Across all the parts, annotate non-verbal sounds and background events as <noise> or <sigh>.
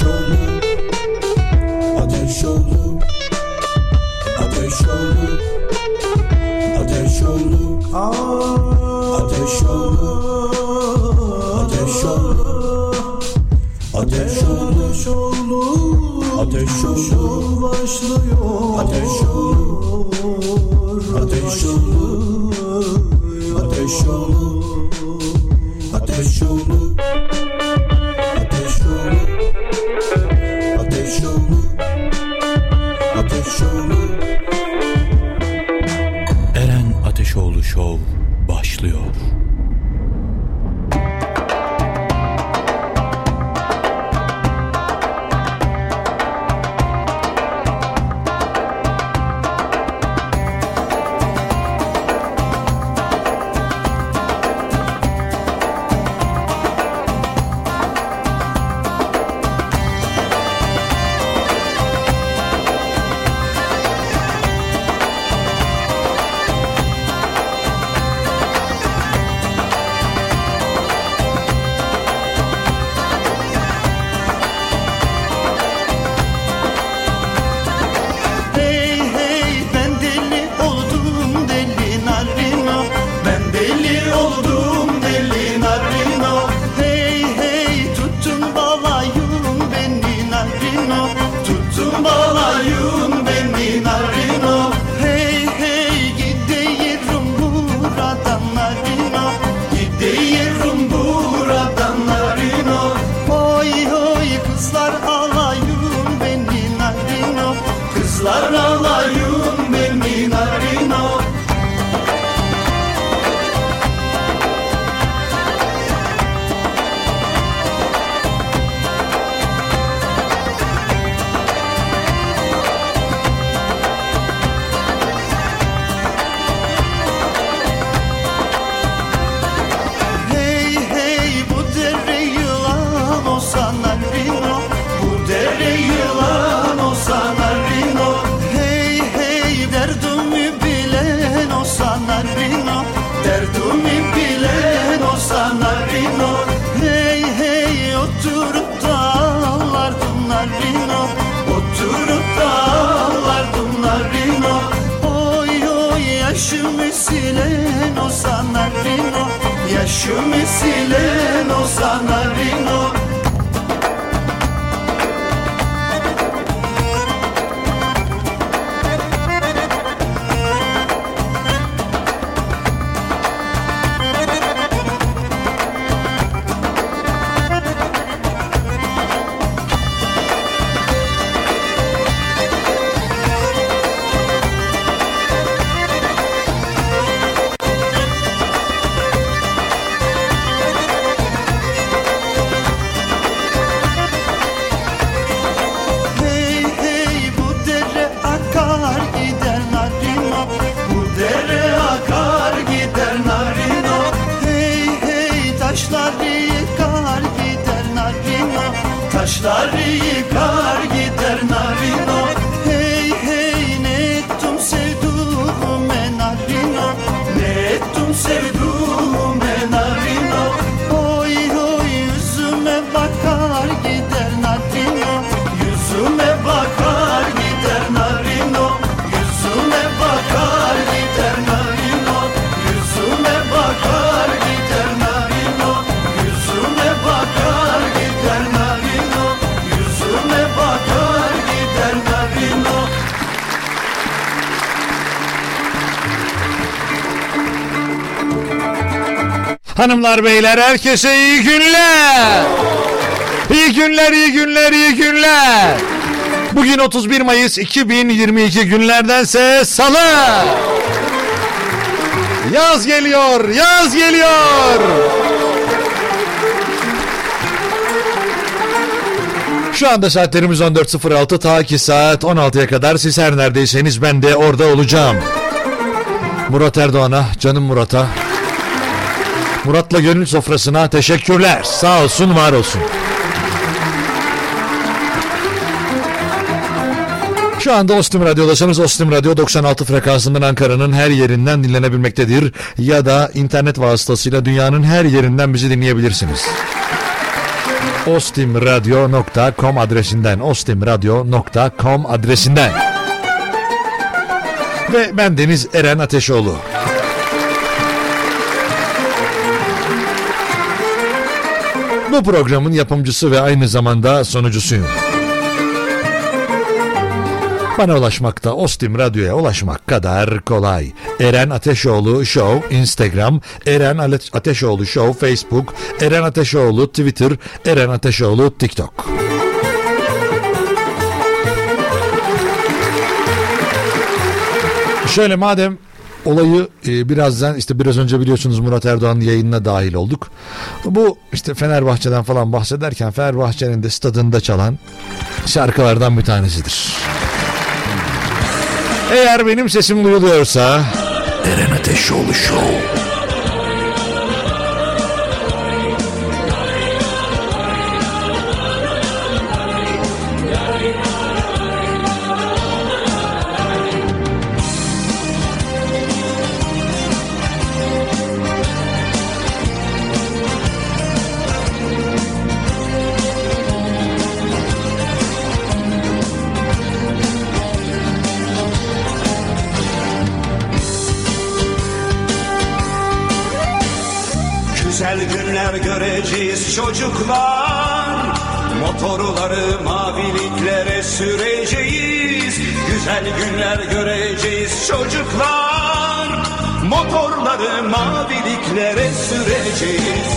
show me Hanımlar beyler herkese iyi günler. İyi günler, iyi günler, iyi günler. Bugün 31 Mayıs 2022 günlerdense salı. Yaz geliyor, yaz geliyor. Şu anda saatlerimiz 14.06 ta ki saat 16'ya kadar siz her neredeyseniz ben de orada olacağım. Murat Erdoğan'a, canım Murat'a, Murat'la gönül sofrasına teşekkürler. Sağ olsun, var olsun. Şu anda Ostim Radyo'dasanız Ostim Radyo 96 frekansından Ankara'nın her yerinden dinlenebilmektedir. Ya da internet vasıtasıyla dünyanın her yerinden bizi dinleyebilirsiniz. ostimradio.com adresinden ostimradio.com adresinden ve ben Deniz Eren Ateşoğlu. Bu programın yapımcısı ve aynı zamanda sonucusuyum. Bana ulaşmakta Ostim Radyo'ya ulaşmak kadar kolay. Eren Ateşoğlu Show Instagram, Eren Ateşoğlu Show Facebook, Eren Ateşoğlu Twitter, Eren Ateşoğlu TikTok. Şöyle madem olayı e, birazdan işte biraz önce biliyorsunuz Murat Erdoğan'ın yayınına dahil olduk. Bu işte Fenerbahçe'den falan bahsederken Fenerbahçe'nin de stadında çalan şarkılardan bir tanesidir. Eğer benim sesim duyuluyorsa Eren Ateşoğlu Show. Çocuklar. Motorları maviliklere süreceğiz. Güzel günler göreceğiz çocuklar. Motorları maviliklere süreceğiz.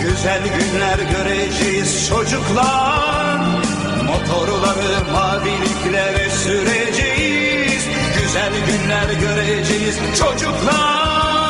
Güzel günler göreceğiz çocuklar. Motorları maviliklere süreceğiz. Güzel günler göreceğiz çocuklar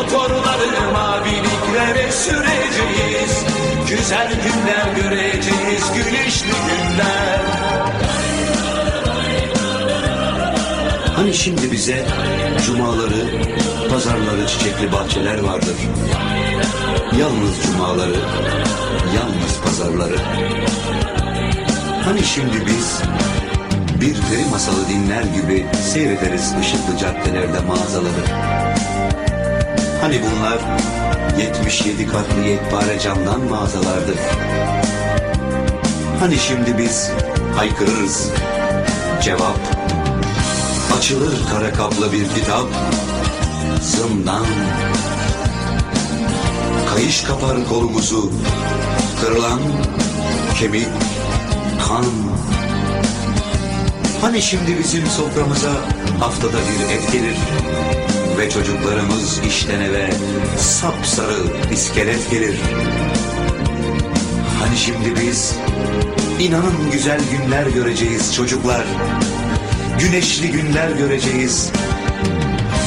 Motorları maviliklere süreceğiz Güzel günler göreceğiz güneşli günler Hani şimdi bize cumaları, pazarları, çiçekli bahçeler vardır. Yalnız cumaları, yalnız pazarları. Hani şimdi biz bir peri masalı dinler gibi seyrederiz ışıklı caddelerde mağazaları. Hani bunlar 77 katlı yekpare camdan mağazalardı. Hani şimdi biz haykırırız. Cevap açılır kara kaplı bir kitap. Zımdan kayış kapar kolumuzu. Kırılan kemik, kan. Hani şimdi bizim soframıza haftada bir et gelir ve çocuklarımız işten eve sapsarı iskelet gelir. Hani şimdi biz inanın güzel günler göreceğiz çocuklar. Güneşli günler göreceğiz.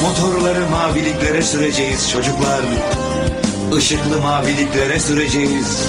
Motorları maviliklere süreceğiz çocuklar. Işıklı maviliklere süreceğiz.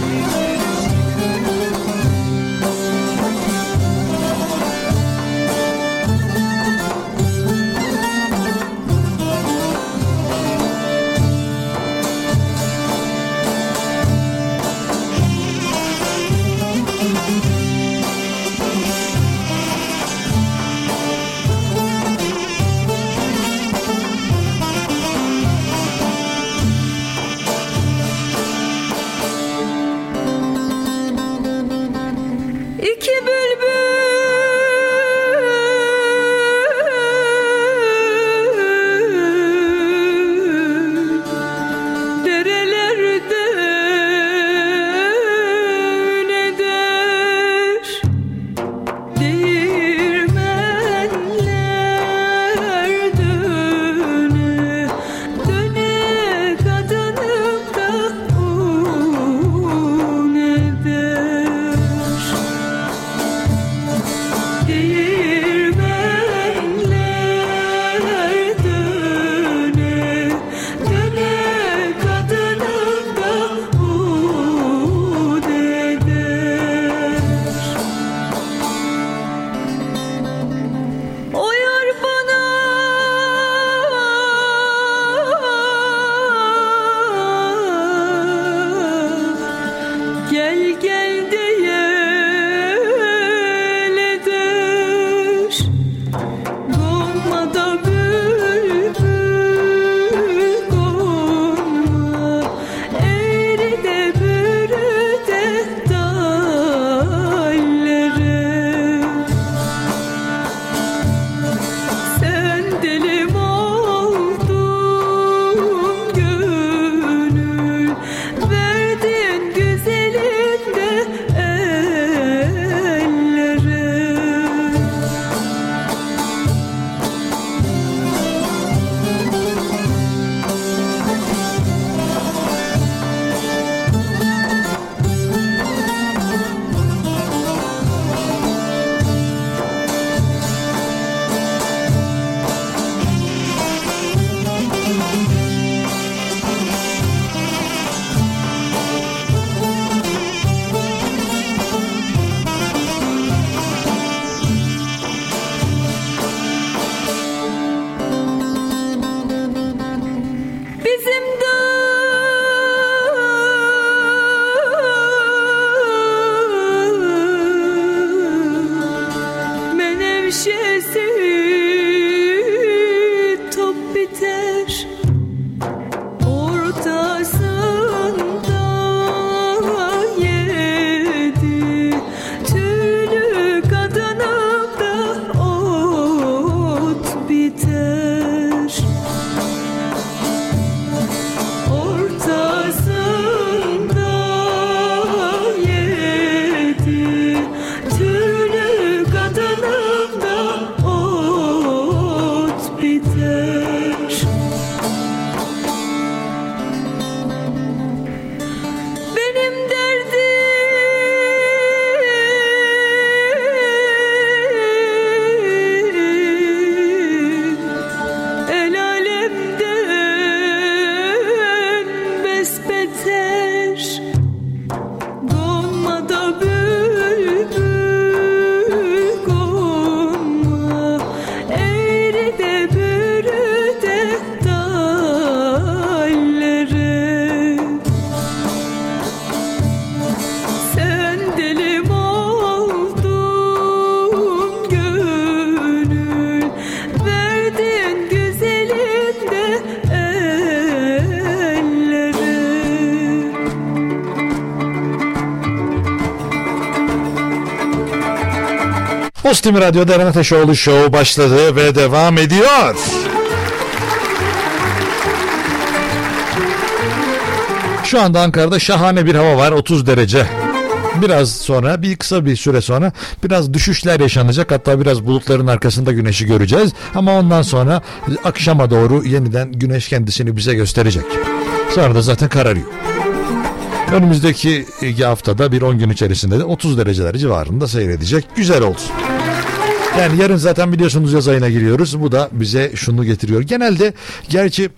Postimi Radyo'da Eren Ateşoğlu Show başladı ve devam ediyor. Şu anda Ankara'da şahane bir hava var 30 derece. Biraz sonra bir kısa bir süre sonra biraz düşüşler yaşanacak hatta biraz bulutların arkasında güneşi göreceğiz ama ondan sonra akşama doğru yeniden güneş kendisini bize gösterecek. Sonra da zaten kararıyor. Önümüzdeki haftada bir 10 gün içerisinde de 30 dereceler civarında seyredecek. Güzel olsun. Yani yarın zaten biliyorsunuz yaz ayına giriyoruz. Bu da bize şunu getiriyor. Genelde gerçi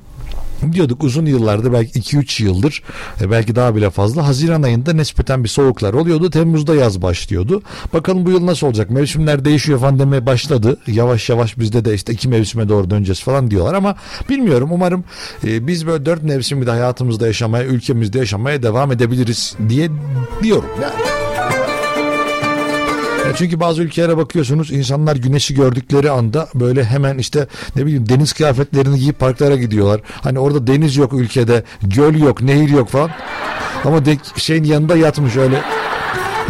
diyorduk uzun yıllardır belki 2-3 yıldır e, belki daha bile fazla Haziran ayında nispeten bir soğuklar oluyordu. Temmuz'da yaz başlıyordu. Bakalım bu yıl nasıl olacak? Mevsimler değişiyor falan demeye başladı. Yavaş yavaş bizde de işte iki mevsime doğru döneceğiz falan diyorlar ama bilmiyorum. Umarım e, biz böyle dört mevsimi de hayatımızda yaşamaya, ülkemizde yaşamaya devam edebiliriz diye diyorum. Yani. Çünkü bazı ülkelere bakıyorsunuz insanlar güneşi gördükleri anda böyle hemen işte ne bileyim deniz kıyafetlerini giyip parklara gidiyorlar. Hani orada deniz yok ülkede, göl yok, nehir yok falan. Ama de, şeyin yanında yatmış öyle.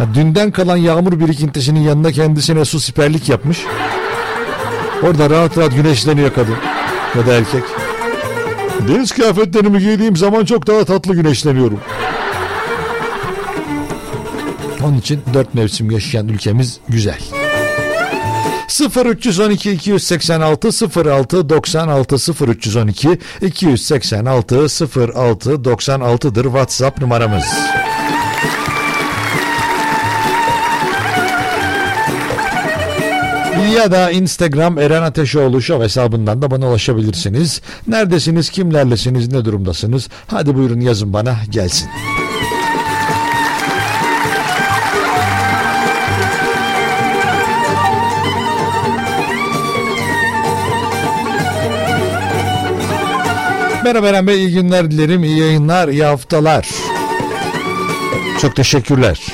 Ya dünden kalan yağmur birikintisinin yanında kendisine su siperlik yapmış. Orada rahat rahat güneşleniyor kadın ya da erkek. Deniz kıyafetlerimi giydiğim zaman çok daha tatlı güneşleniyorum. Onun için dört mevsim yaşayan ülkemiz güzel. 0312 286 06 96 0312 286 06 96'dır WhatsApp numaramız. ya da Instagram Eren Ateşoğlu Show hesabından da bana ulaşabilirsiniz. Neredesiniz, kimlerlesiniz, ne durumdasınız? Hadi buyurun yazın bana gelsin. Merhaba Eren Bey, iyi günler dilerim, iyi yayınlar, iyi haftalar. Çok teşekkürler. <laughs>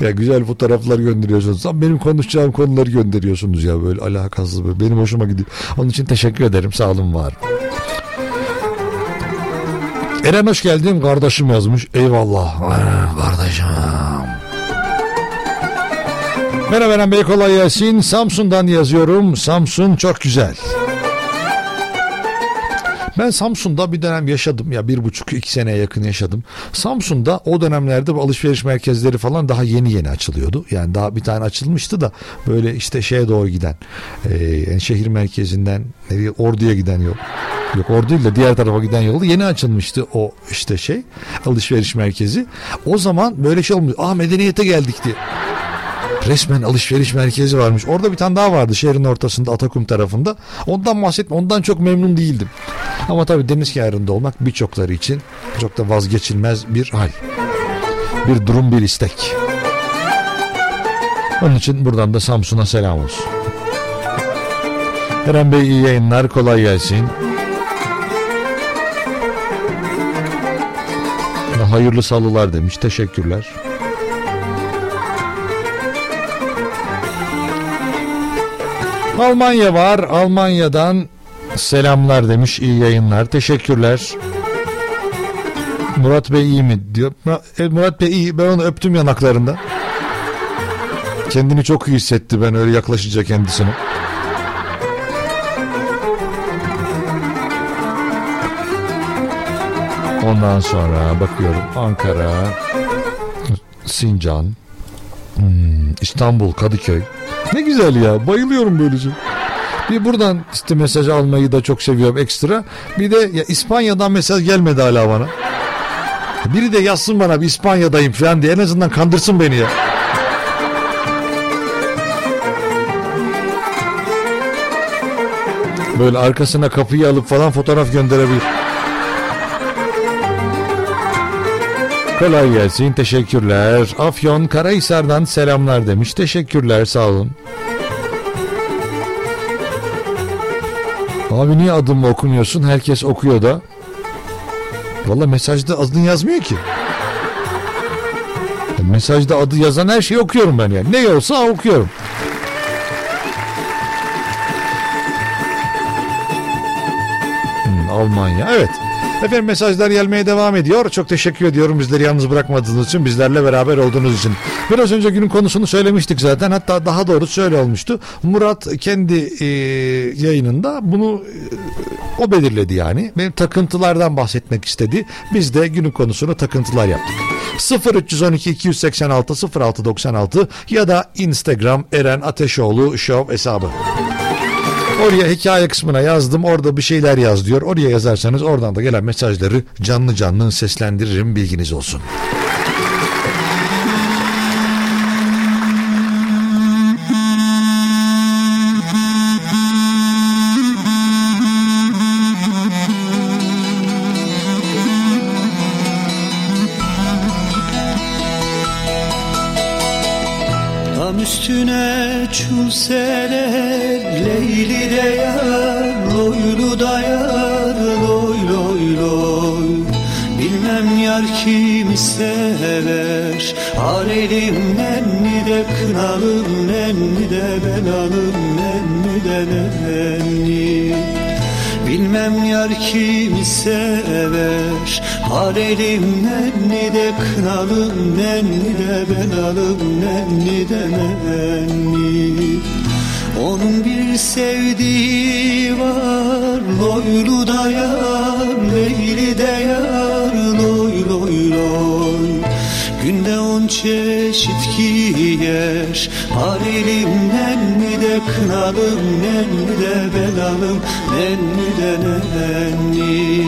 ya güzel fotoğraflar gönderiyorsunuz. Ama benim konuşacağım konuları gönderiyorsunuz ya böyle alakasız böyle. Benim hoşuma gidiyor. Onun için teşekkür ederim. Sağ olun var. Eren hoş geldin. Kardeşim yazmış. Eyvallah. Kardeşim. Merhaba Eren Bey kolay gelsin. Samsun'dan yazıyorum. Samsun çok güzel. Ben Samsun'da bir dönem yaşadım ya bir buçuk iki seneye yakın yaşadım. Samsun'da o dönemlerde bu alışveriş merkezleri falan daha yeni yeni açılıyordu. Yani daha bir tane açılmıştı da böyle işte şeye doğru giden e, yani şehir merkezinden nereye Ordu'ya giden yol. Yok ordu değil de diğer tarafa giden yolda yeni açılmıştı o işte şey alışveriş merkezi. O zaman böyle şey olmuyor. Ah medeniyete geldik diye. Resmen alışveriş merkezi varmış. Orada bir tane daha vardı şehrin ortasında Atakum tarafında. Ondan bahsetme. Ondan çok memnun değildim. Ama tabii deniz kenarında olmak birçokları için çok da vazgeçilmez bir hal. Bir durum bir istek. Onun için buradan da Samsun'a selam olsun. Eren Bey iyi yayınlar kolay gelsin. Hayırlı salılar demiş teşekkürler. Almanya var. Almanya'dan selamlar demiş. İyi yayınlar. Teşekkürler. Murat Bey iyi mi diyor. E, Murat Bey iyi. Ben onu öptüm yanaklarında. Kendini çok iyi hissetti ben öyle yaklaşınca kendisine. Ondan sonra bakıyorum Ankara, Sincan, hmm, İstanbul, Kadıköy. Ne güzel ya bayılıyorum böylece. Bir buradan işte mesaj almayı da çok seviyorum ekstra. Bir de ya İspanya'dan mesaj gelmedi hala bana. Biri de yazsın bana bir İspanya'dayım falan diye en azından kandırsın beni ya. Böyle arkasına kapıyı alıp falan fotoğraf gönderebilir. Kolay gelsin teşekkürler. Afyon Karahisar'dan selamlar demiş. Teşekkürler sağ olun. Abi niye adımı okumuyorsun? Herkes okuyor da. Valla mesajda adını yazmıyor ki. Mesajda adı yazan her şeyi okuyorum ben yani. Ne olsa okuyorum. Hmm, Almanya evet. Efendim mesajlar gelmeye devam ediyor. Çok teşekkür ediyorum bizleri yalnız bırakmadığınız için, bizlerle beraber olduğunuz için. Biraz önce günün konusunu söylemiştik zaten. Hatta daha doğrusu şöyle olmuştu. Murat kendi e, yayınında bunu e, o belirledi yani. Benim takıntılardan bahsetmek istedi. Biz de günün konusunu takıntılar yaptık. 0312 286 0696 ya da Instagram Eren Ateşoğlu Show hesabı. Oraya hikaye kısmına yazdım. Orada bir şeyler yaz diyor. Oraya yazarsanız oradan da gelen mesajları canlı canlı seslendiririm. Bilginiz olsun. Üstüne çulseler Leyli de yar Loylu da yar Loy loy loy. Bilmem yar kimi sever Har elim nenni de kınalım Nenni de belalım Nenni de nenni Bilmem yar kimi sever. Har elim nenni de kınalım Nenni de belalım Nenni de nenni. Onun bir sevdiği var Loylu da yar Leyli de yar On çeşit giyer Har elimden mi de kınalım Nenni de belalım Nenni de nenni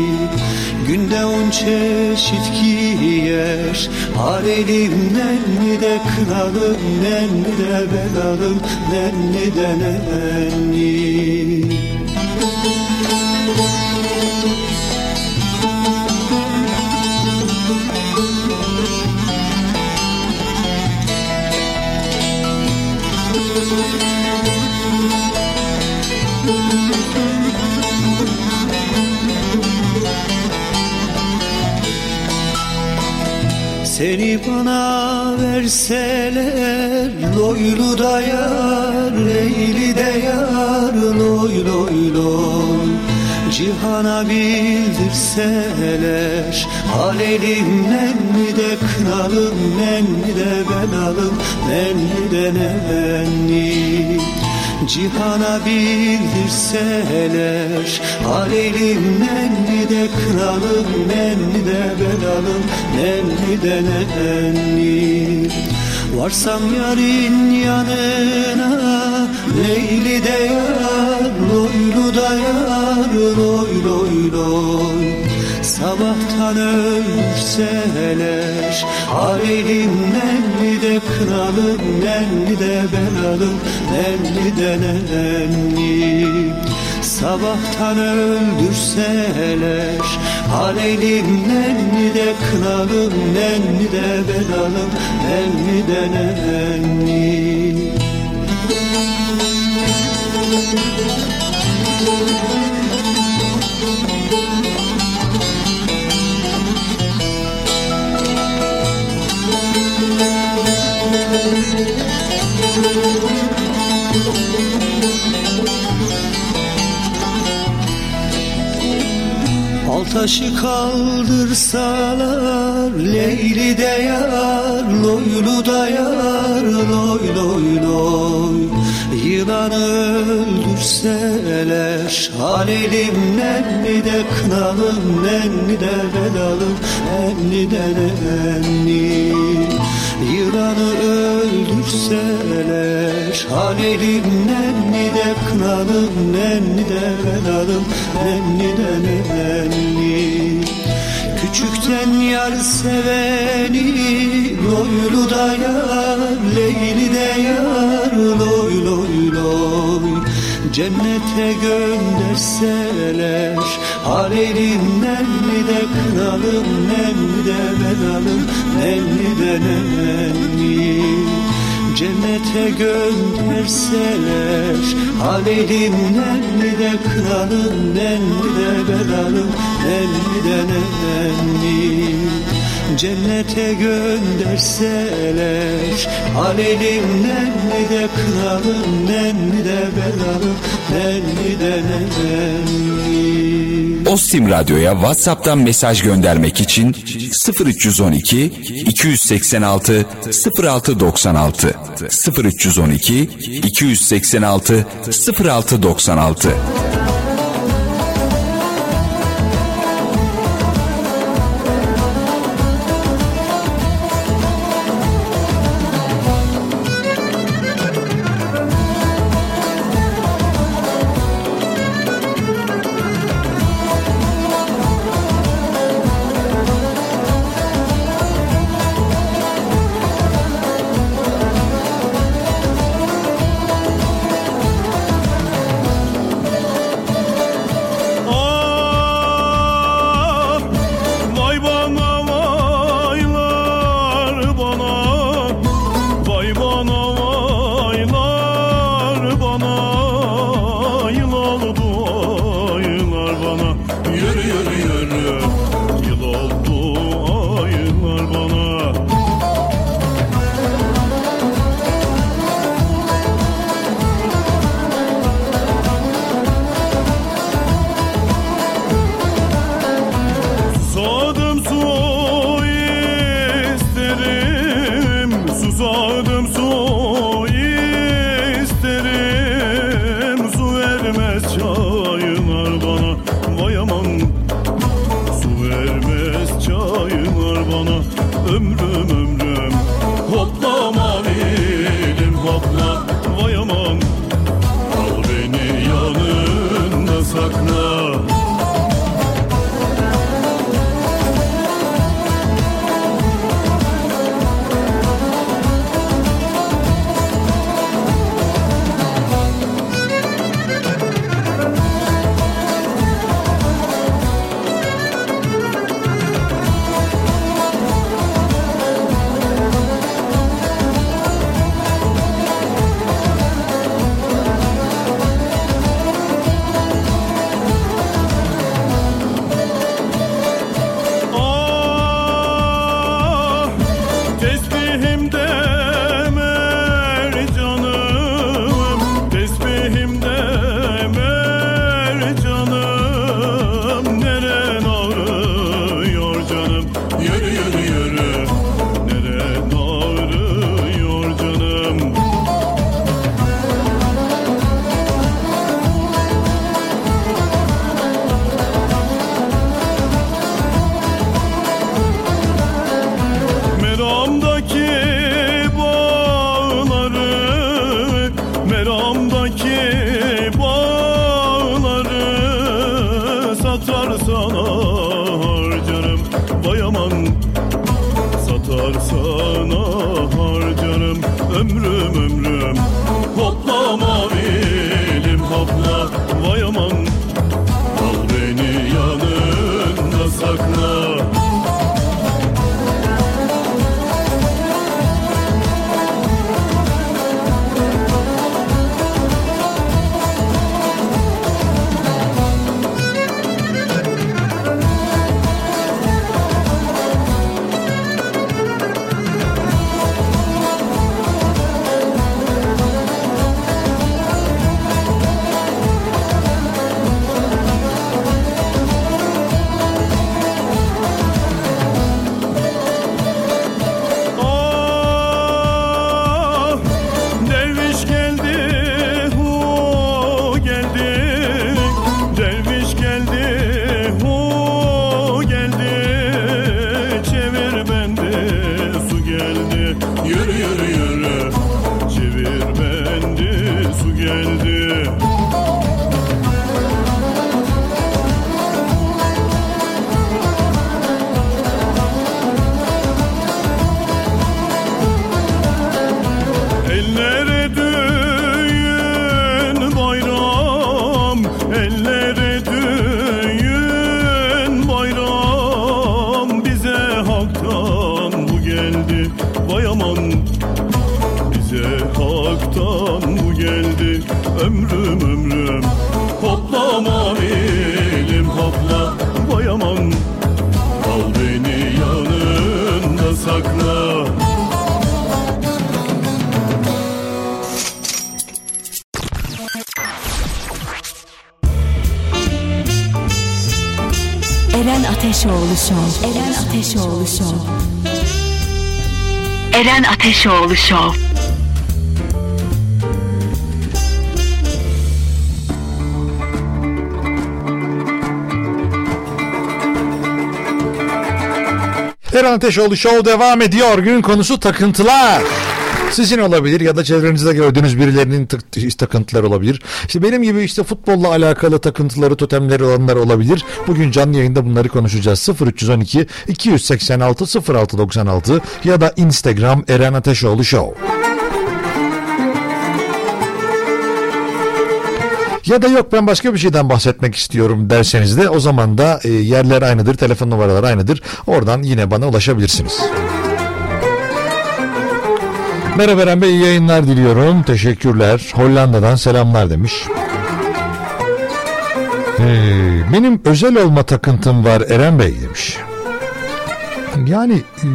Günde on çeşit giyer Har elimden mi de kınalım Nenni de belalım Nenni de nenni Seni bana verseler Loylu da yar Leyli de yar Loy loy loy. Cihana bildirseler Hal elimden mi de kınalım Nenni de belalım Nenni de nenni Cihana bildirseler Hal elimden mi de kınalım Nenni de belalım Nenni de nenni. Varsam yarın yanına Leyli de yar Loylu da yar Loy loy loy Sabahtan ölseler Har elimden mi de kınalım Nenni de belalım Nenni de nenni. Sabahtan öldürseler Hal elimden mi de kınalım Nenni de belalım Nenni de nenni Altaşı kaldırsalar Leyli de yar Loylu da yar Loy loy loy. Yılanı öldürseler Hal elimden mi de kınalım Nenni de belalım Nenni de nenni Yılanı öldürseler Hal elimden mi de kınalım Nenni de belalım Nenni de nenni. Küçükten yar seveni Loylu da yar Leyli de yar Loy loy loy Cennete gönderseler. Har elimden mi de kınalım Nenni de belalım Nenni de nenni Cennete gönderseler. Hal elimden mi de kınalım Nenni de belalım Nenni de nenni Cennete gönderseler. Alelimden mi de kralım Ben mi de belalım Ben mi de neden Ostim Radyo'ya WhatsApp'tan mesaj göndermek için 0312 286 0696 0312 286 0696 uzaktan mı geldi ömrüm ömrüm Hopla mavilim hopla vay aman Al beni yanında sakla Eren Ateşoğlu Show. Eren Ateşoğlu Show. Eren Ateşoğlu Show. Eren Ateşoğlu Show devam ediyor. Gün konusu takıntılar. Sizin olabilir ya da çevrenizde gördüğünüz birilerinin takıntıları olabilir. İşte benim gibi işte futbolla alakalı takıntıları, totemleri olanlar olabilir. Bugün canlı yayında bunları konuşacağız. 0312 286 0696 ya da Instagram Eren Ateşoğlu Show. Ya da yok ben başka bir şeyden bahsetmek istiyorum derseniz de o zaman da e, yerler aynıdır, telefon numaraları aynıdır. Oradan yine bana ulaşabilirsiniz. Merhaba Eren Bey iyi yayınlar diliyorum. Teşekkürler. Hollanda'dan selamlar demiş. Ee, benim özel olma takıntım var Eren Bey demiş. Yani e,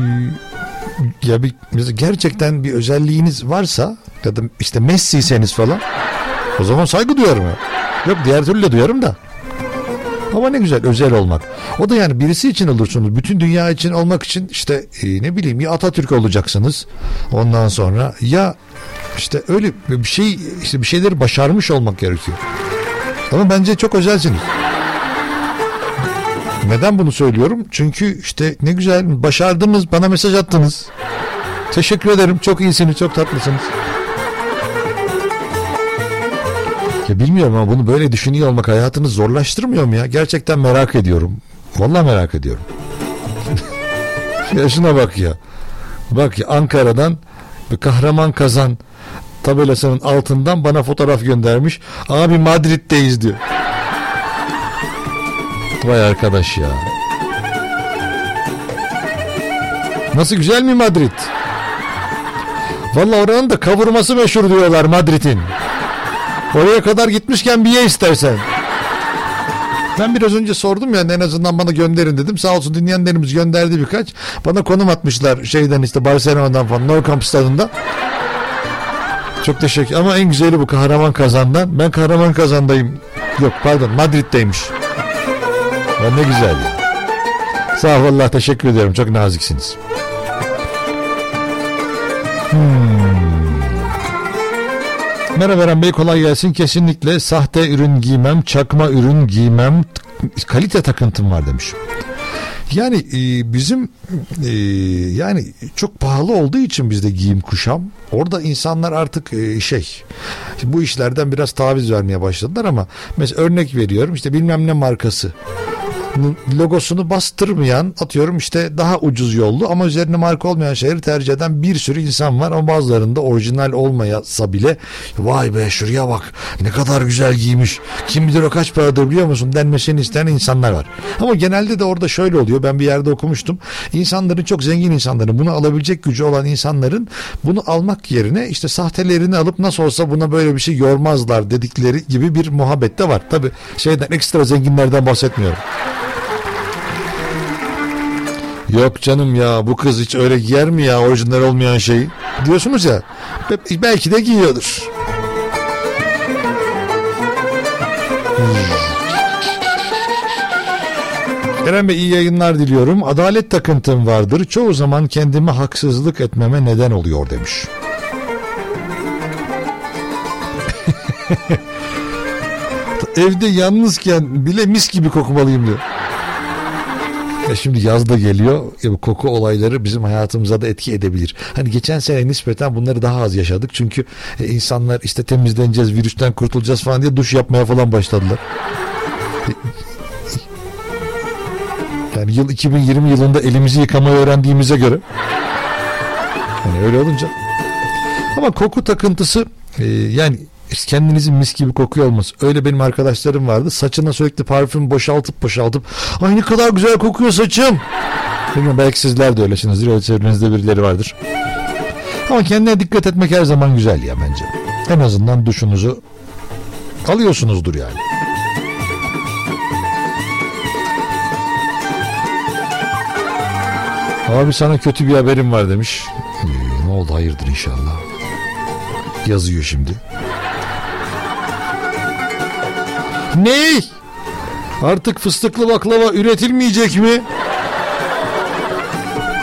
ya bir gerçekten bir özelliğiniz varsa ya da işte Messi'seniz falan o zaman saygı duyarım ya. Yok diğer türlü de duyarım da. Ama ne güzel özel olmak. O da yani birisi için olursunuz. Bütün dünya için olmak için işte e, ne bileyim ya Atatürk olacaksınız. Ondan sonra ya işte öyle bir şey işte bir şeyleri başarmış olmak gerekiyor. Ama bence çok özelsiniz. Neden bunu söylüyorum? Çünkü işte ne güzel başardınız bana mesaj attınız. Teşekkür ederim. Çok iyisiniz, çok tatlısınız. Ya bilmiyorum ama bunu böyle düşünüyor olmak hayatını zorlaştırmıyor mu ya? Gerçekten merak ediyorum. Vallahi merak ediyorum. <laughs> ya şuna bak ya. Bak ya Ankara'dan bir kahraman kazan tabelasının altından bana fotoğraf göndermiş. Abi Madrid'deyiz diyor. Vay arkadaş ya. Nasıl güzel mi Madrid? Vallahi oranın da kavurması meşhur diyorlar Madrid'in. Oraya kadar gitmişken bir ye istersen. Ben biraz önce sordum ya en azından bana gönderin dedim. Sağ olsun dinleyenlerimiz gönderdi birkaç. Bana konum atmışlar şeyden işte Barcelona'dan falan Nou Camp stadında. Çok teşekkür ama en güzeli bu kahraman kazandan. Ben kahraman kazandayım. Yok pardon Madrid'deymiş. Ya ne güzel. Sağ ol Allah teşekkür ederim. Çok naziksiniz. Merhaba Eren Bey kolay gelsin. Kesinlikle sahte ürün giymem, çakma ürün giymem, kalite takıntım var demiş. Yani e, bizim e, yani çok pahalı olduğu için bizde giyim kuşam. Orada insanlar artık e, şey bu işlerden biraz taviz vermeye başladılar ama mesela örnek veriyorum işte bilmem ne markası logosunu bastırmayan atıyorum işte daha ucuz yollu ama üzerine marka olmayan şeyleri tercih eden bir sürü insan var. Ama bazılarında orijinal olmayasa bile vay be şuraya bak ne kadar güzel giymiş. Kim bilir o kaç paradır biliyor musun? denmesini isteyen insanlar var. Ama genelde de orada şöyle oluyor. Ben bir yerde okumuştum. İnsanların çok zengin insanların bunu alabilecek gücü olan insanların bunu almak yerine işte sahtelerini alıp nasıl olsa buna böyle bir şey yormazlar dedikleri gibi bir muhabbet de var. Tabi şeyden ekstra zenginlerden bahsetmiyorum Yok canım ya bu kız hiç öyle giyer mi ya orijinal olmayan şeyi diyorsunuz ya Be- belki de giyiyordur. Hmm. Eren Bey iyi yayınlar diliyorum. Adalet takıntım vardır. Çoğu zaman kendime haksızlık etmeme neden oluyor demiş. <laughs> Evde yalnızken bile mis gibi kokmalıyım diyor. Ya şimdi yaz da geliyor. Ya bu koku olayları bizim hayatımıza da etki edebilir. Hani geçen sene nispeten bunları daha az yaşadık. Çünkü e, insanlar işte temizleneceğiz, virüsten kurtulacağız falan diye duş yapmaya falan başladılar. E, Yani yıl 2020 yılında elimizi yıkamayı öğrendiğimize göre. Hani öyle olunca. Ama koku takıntısı e, yani kendinizin mis gibi kokuyor olması. Öyle benim arkadaşlarım vardı. Saçına sürekli parfüm boşaltıp boşaltıp ay ne kadar güzel kokuyor saçım. Bilmiyorum belki sizler de öylesinizdir. Öyle çevrenizde birileri vardır. Ama kendine dikkat etmek her zaman güzel ya bence. En azından duşunuzu alıyorsunuzdur yani. Abi sana kötü bir haberim var demiş. Ee, ne oldu hayırdır inşallah. Yazıyor şimdi. Ne? Artık fıstıklı baklava üretilmeyecek mi?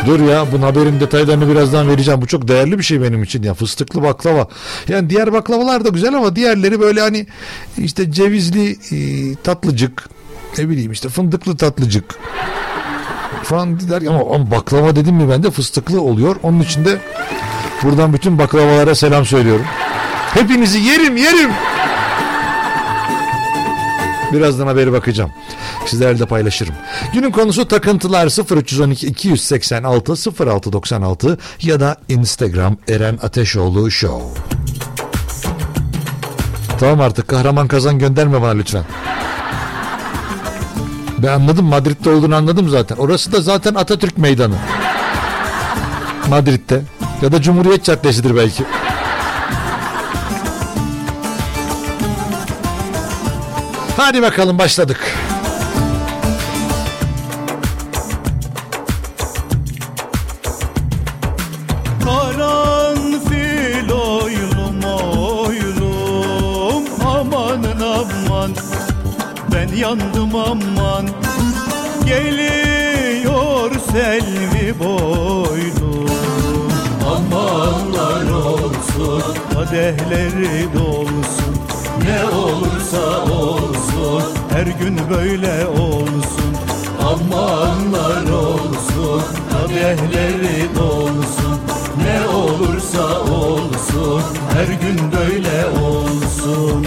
Dur ya bunun haberin detaylarını birazdan vereceğim. Bu çok değerli bir şey benim için ya fıstıklı baklava. Yani diğer baklavalar da güzel ama diğerleri böyle hani işte cevizli e, tatlıcık ne bileyim işte fındıklı tatlıcık falan der ama, ama baklava dedim mi bende fıstıklı oluyor. Onun için de buradan bütün baklavalara selam söylüyorum. Hepinizi yerim yerim. Birazdan haberi bakacağım. Sizlerle de paylaşırım. Günün konusu takıntılar 0312 286 0696 ya da Instagram Eren Ateşoğlu Show. Tamam artık kahraman kazan gönderme bana lütfen. Ben anladım Madrid'de olduğunu anladım zaten. Orası da zaten Atatürk Meydanı. Madrid'de. Ya da Cumhuriyet Caddesi'dir belki. Hadi bakalım başladık. Karanfil oylum oylum. Amanın aman. Ben yandım aman. Geliyor selvi boylum Amanlar olsun Kadehleri dolsun Ne olursa olsun Her gün böyle olsun. Amanlar olsun Kadehleri dolsun Ne olursa olsun Her gün böyle olsun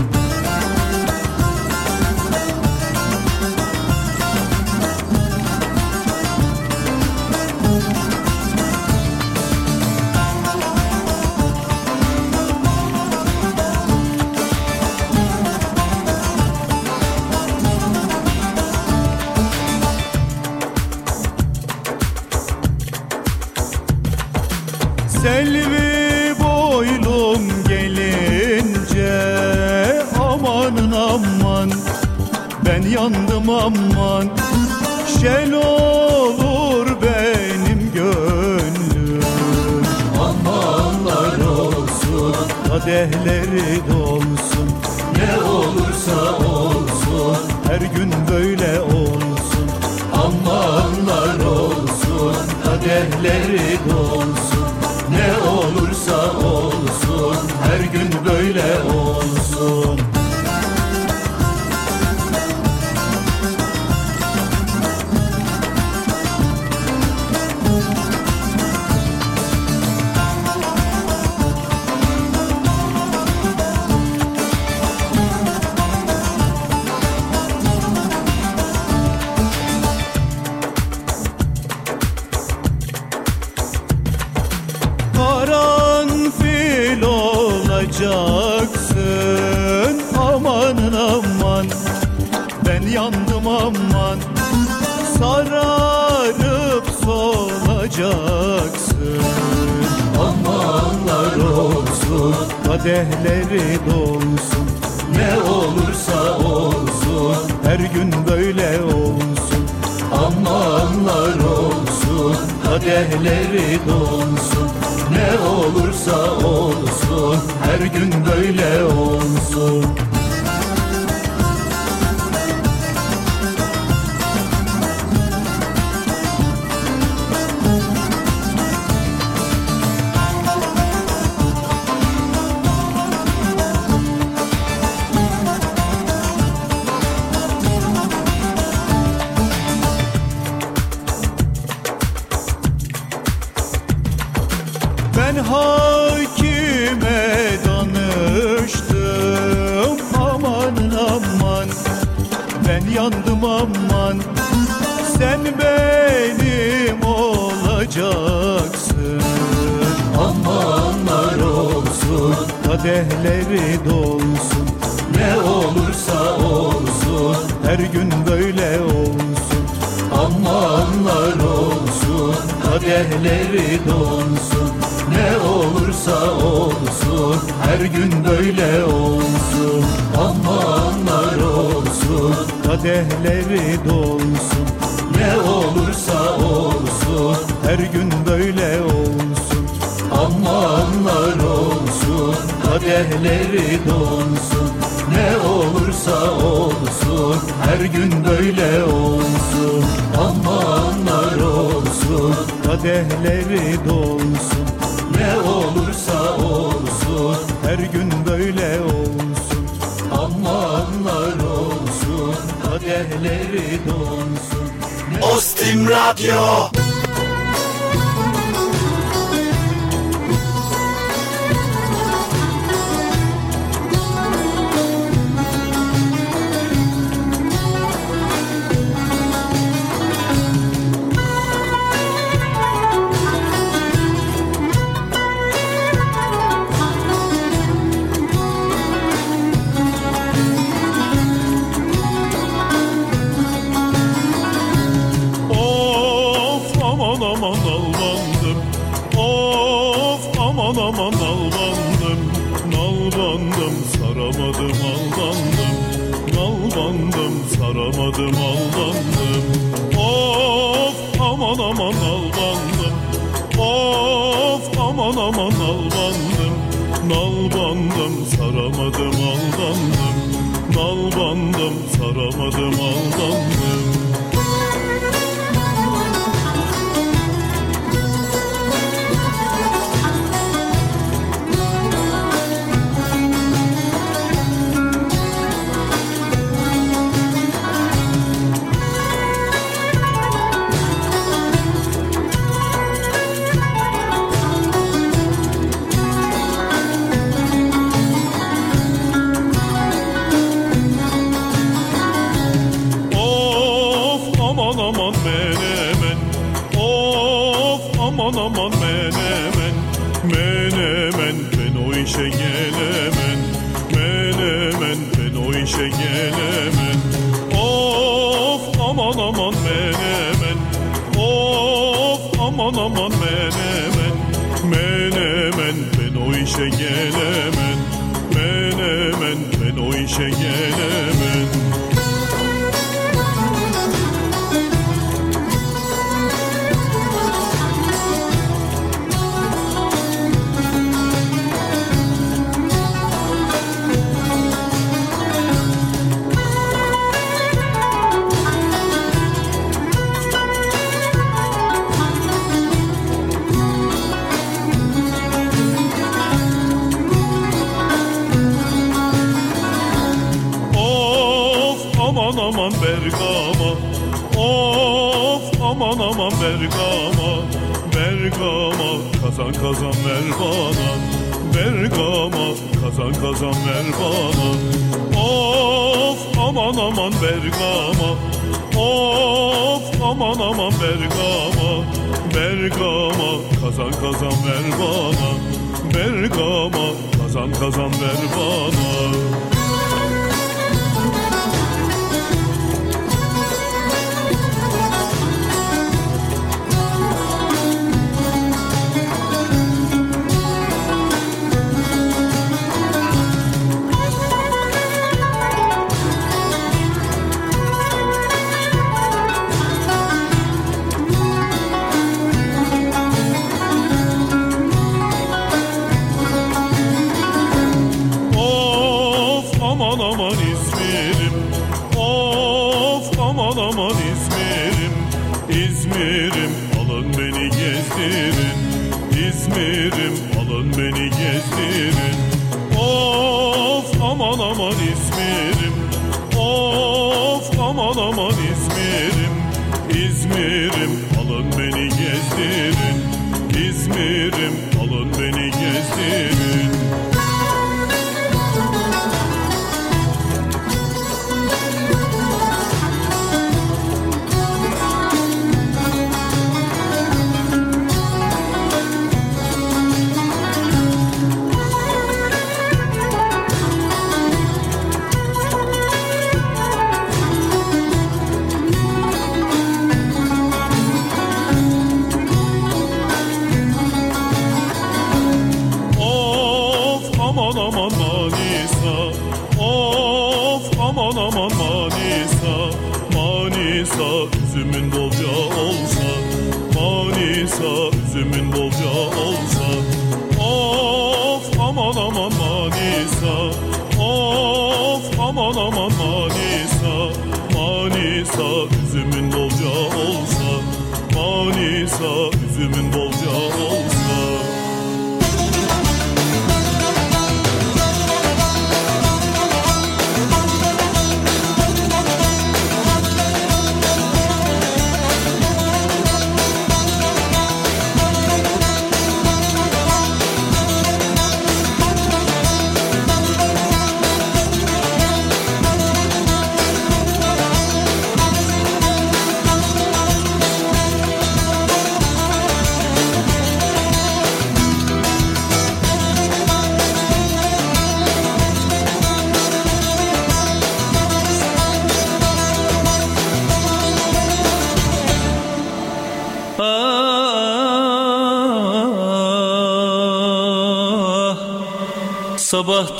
Kadehleri dolsun. Ne olursa olsun Her gün böyle olsun. Amanlar olsun Kadehleri dolsun aman aman İzmir'im İzmir'im alın beni gezdirin. İzmir'im alın beni gezdirin.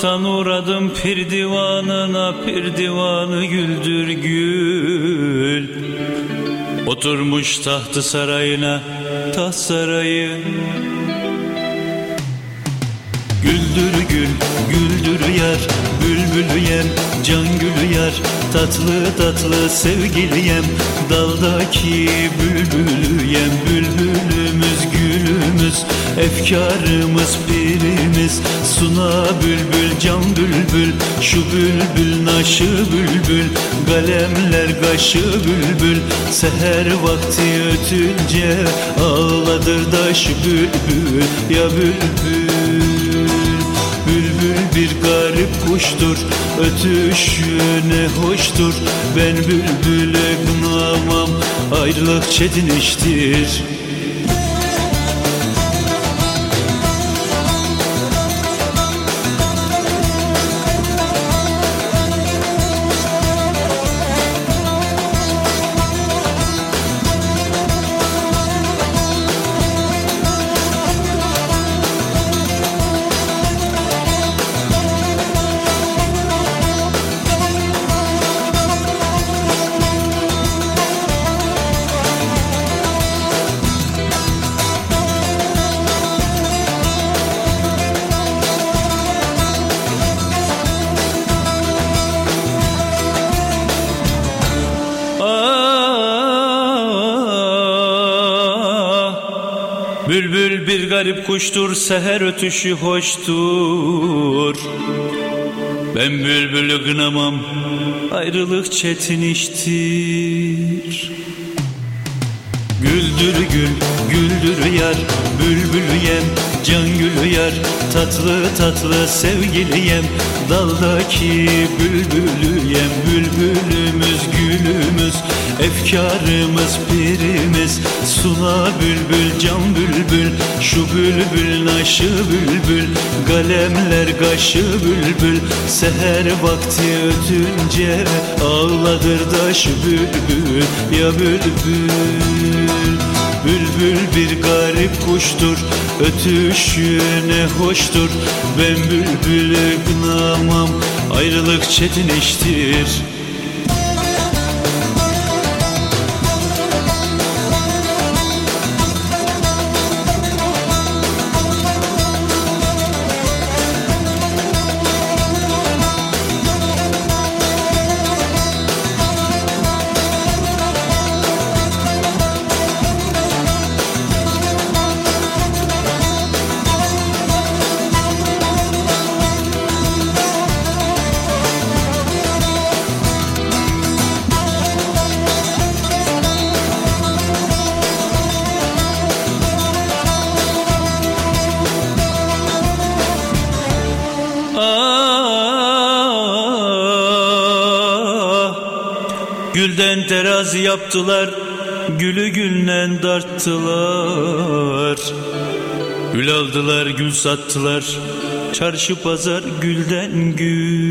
Sabahtan uğradım pir divanına Pir divanı güldür gül. Oturmuş tahtı sarayına Taht sarayı. Güldür gül, güldür yar Bülbülü yem, can gülü yar. Tatlı tatlı sevgili yem Daldaki bülbülü yem. Bülbülümüz gülümüz Efkarımız pirimiz. Suna bülbül can bülbül Şu bülbül naşı bülbül Galemler kaşı bülbül. Seher vakti ötünce Ağladır da şu bülbül Ya bülbül. Bülbül bir garip kuştur Ötüşü ne hoştur. Ben bülbüle kınamam Ayrılık çetin iştir Bülbül bir garip kuştur, seher ötüşü hoştur. Ben bülbülü kınamam, ayrılık çetin iştir. Güldür gül, güldür yar, bülbülü yem, can gülü yar, tatlı tatlı sevgili yem, daldaki bülbülü yem, bülbülümüz gülümüz, efkarımız pirimiz, suna bülbül can bülbül, şu bülbül naşı bülbül, galemler kaşı bülbül, seher vakti ötünce ağladır da şu bülbül, ya bülbül. Bülbül bir garip kuştur Ötüşü ne hoştur. Ben bülbülü kınamam Ayrılık çetin iştir yaptılar Gülü güllen darttılar. Gül aldılar gül sattılar Çarşı pazar gülden gül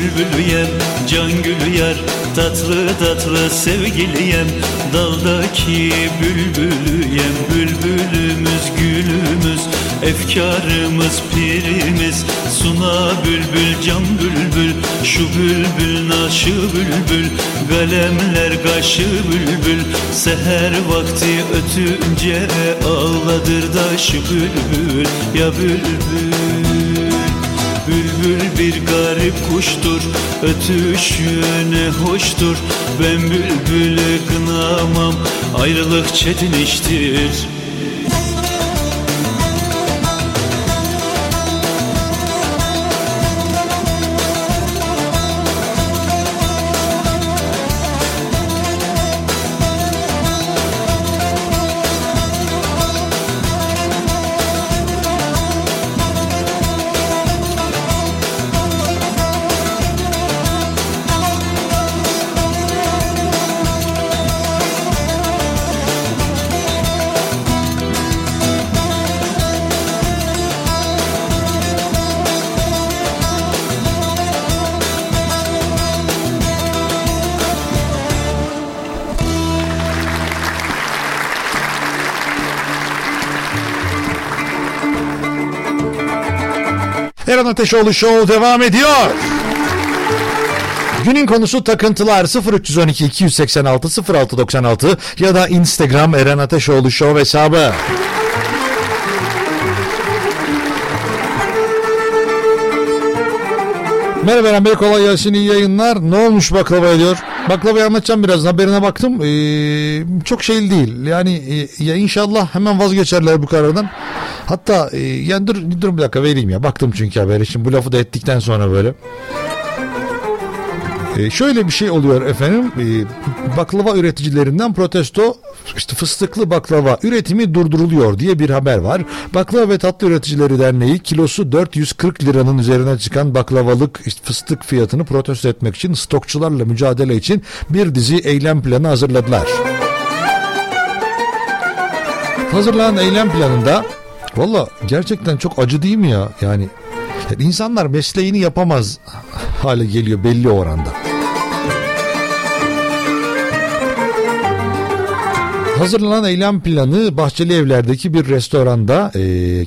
Bülbülü yem, can gülü yar Tatlı tatlı sevgili yem. Daldaki bülbülü yem Bülbülümüz gülümüz Efkarımız pirimiz. Suna bülbül can bülbül Şu bülbül naşı bülbül. Galemler kaşı bülbül Seher vakti ötünce Ağladır da şu bülbül. Ya bülbül Bülbül garip kuştur Ötüşü hoştur. Ben bülbülü kınamam Ayrılık çetin iştir Ateşoğlu Show devam ediyor. Günün konusu takıntılar 0312 286 0696 ya da Instagram Eren Ateşoğlu Show hesabı. Merhaba Eren Bey kolay gelsin iyi yayınlar. Ne olmuş baklava ediyor? Baklavayı anlatacağım biraz haberine baktım. Ee, çok şey değil. Yani e, ya inşallah hemen vazgeçerler bu karardan. Hatta e, yani dur, dur bir dakika vereyim ya. Baktım çünkü haberi. Şimdi bu lafı da ettikten sonra böyle. E, şöyle bir şey oluyor efendim. E, baklava üreticilerinden protesto işte fıstıklı baklava üretimi durduruluyor diye bir haber var. Baklava ve Tatlı Üreticileri Derneği kilosu 440 liranın üzerine çıkan baklavalık işte fıstık fiyatını protesto etmek için stokçularla mücadele için bir dizi eylem planı hazırladılar. Hazırlanan eylem planında valla gerçekten çok acı değil mi ya? Yani, yani insanlar mesleğini yapamaz hale geliyor belli oranda. Hazırlanan eylem planı Bahçeli Evler'deki bir restoranda e,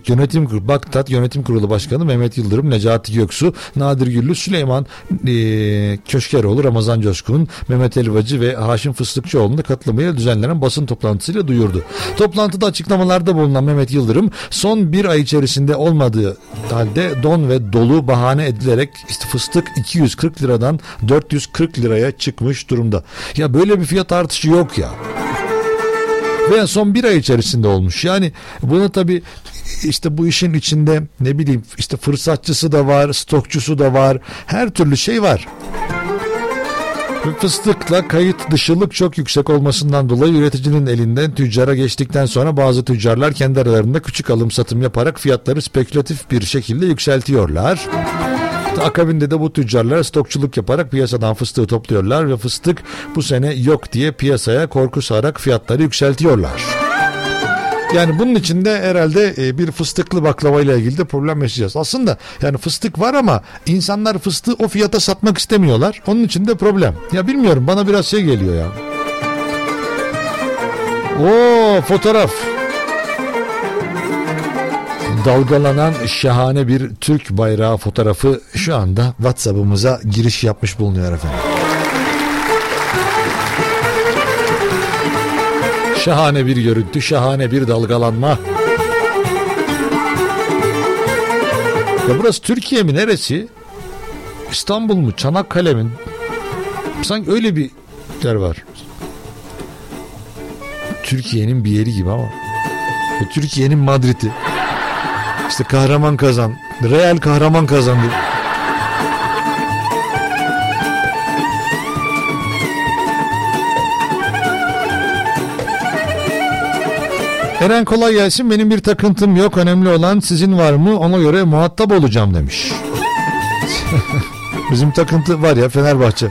yönetim kurulu, Baktat Yönetim Kurulu Başkanı Mehmet Yıldırım, Necati Göksu, Nadir Güllü, Süleyman e, Köşkeroğlu, Ramazan Coşkun, Mehmet Elvacı ve Haşim Fıstıkçıoğlu'nun katılımıyla düzenlenen basın toplantısıyla duyurdu. Toplantıda açıklamalarda bulunan Mehmet Yıldırım son bir ay içerisinde olmadığı halde don ve dolu bahane edilerek işte fıstık 240 liradan 440 liraya çıkmış durumda. Ya böyle bir fiyat artışı yok ya ve son bir ay içerisinde olmuş. Yani bunu tabi işte bu işin içinde ne bileyim işte fırsatçısı da var, stokçusu da var, her türlü şey var. Fıstıkla kayıt dışılık çok yüksek olmasından dolayı üreticinin elinden tüccara geçtikten sonra bazı tüccarlar kendi aralarında küçük alım satım yaparak fiyatları spekülatif bir şekilde yükseltiyorlar. Akabinde de bu tüccarlar stokçuluk yaparak piyasadan fıstığı topluyorlar ve fıstık bu sene yok diye piyasaya korku sararak fiyatları yükseltiyorlar. Yani bunun içinde herhalde e, bir fıstıklı baklava ile ilgili de problem yaşayacağız. Aslında yani fıstık var ama insanlar fıstığı o fiyata satmak istemiyorlar. Onun için de problem. Ya bilmiyorum bana biraz şey geliyor ya. Oo fotoğraf dalgalanan şahane bir Türk bayrağı fotoğrafı şu anda WhatsApp'ımıza giriş yapmış bulunuyor efendim. Şahane bir görüntü, şahane bir dalgalanma. Ya burası Türkiye mi neresi? İstanbul mu? Çanakkale mi? Sanki öyle bir yer var. Türkiye'nin bir yeri gibi ama. Türkiye'nin Madrid'i. İşte kahraman kazan. Real kahraman kazandı. Eren kolay gelsin. Benim bir takıntım yok. Önemli olan sizin var mı? Ona göre muhatap olacağım demiş. <laughs> Bizim takıntı var ya Fenerbahçe.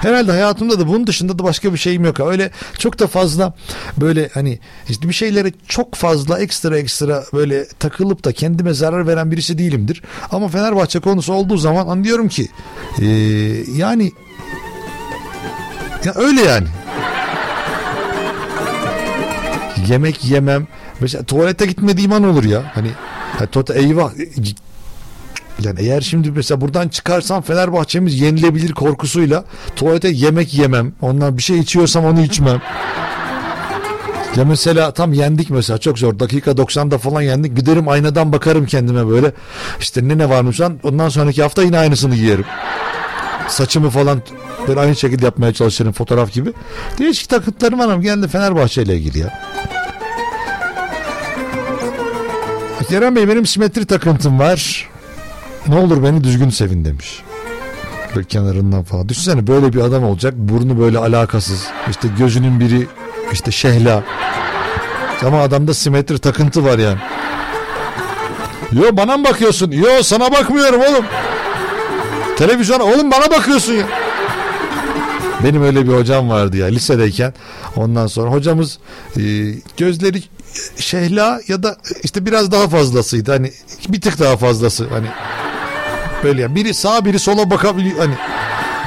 Herhalde hayatımda da bunun dışında da başka bir şeyim yok. Öyle çok da fazla böyle hani işte bir şeylere çok fazla ekstra ekstra böyle takılıp da kendime zarar veren birisi değilimdir. Ama Fenerbahçe konusu olduğu zaman anlıyorum ki ee, yani ya öyle yani. Yemek yemem. Mesela tuvalete gitmediğim an olur ya. Hani tota eyvah yani eğer şimdi mesela buradan çıkarsam Fenerbahçe'miz yenilebilir korkusuyla tuvalete yemek yemem. Ondan bir şey içiyorsam onu içmem. Ya mesela tam yendik mesela çok zor. Dakika 90'da falan yendik. Giderim aynadan bakarım kendime böyle. İşte ne ne varmış lan. Ondan sonraki hafta yine aynısını giyerim. Saçımı falan böyle aynı şekilde yapmaya çalışırım fotoğraf gibi. Değişik takıntılarım var ama geldi Fenerbahçe ile ilgili ya. Kerem Bey benim simetri takıntım var. Ne olur beni düzgün sevin demiş. Böyle kenarından falan. Düşünsene böyle bir adam olacak. Burnu böyle alakasız. İşte gözünün biri işte şehla. Ama adamda simetri takıntı var yani. Yo bana mı bakıyorsun? Yo sana bakmıyorum oğlum. Televizyona oğlum bana bakıyorsun ya. Benim öyle bir hocam vardı ya lisedeyken. Ondan sonra hocamız e, gözleri şehla ya da işte biraz daha fazlasıydı. Hani bir tık daha fazlası hani böyle ya biri sağa biri sola bakabiliyor hani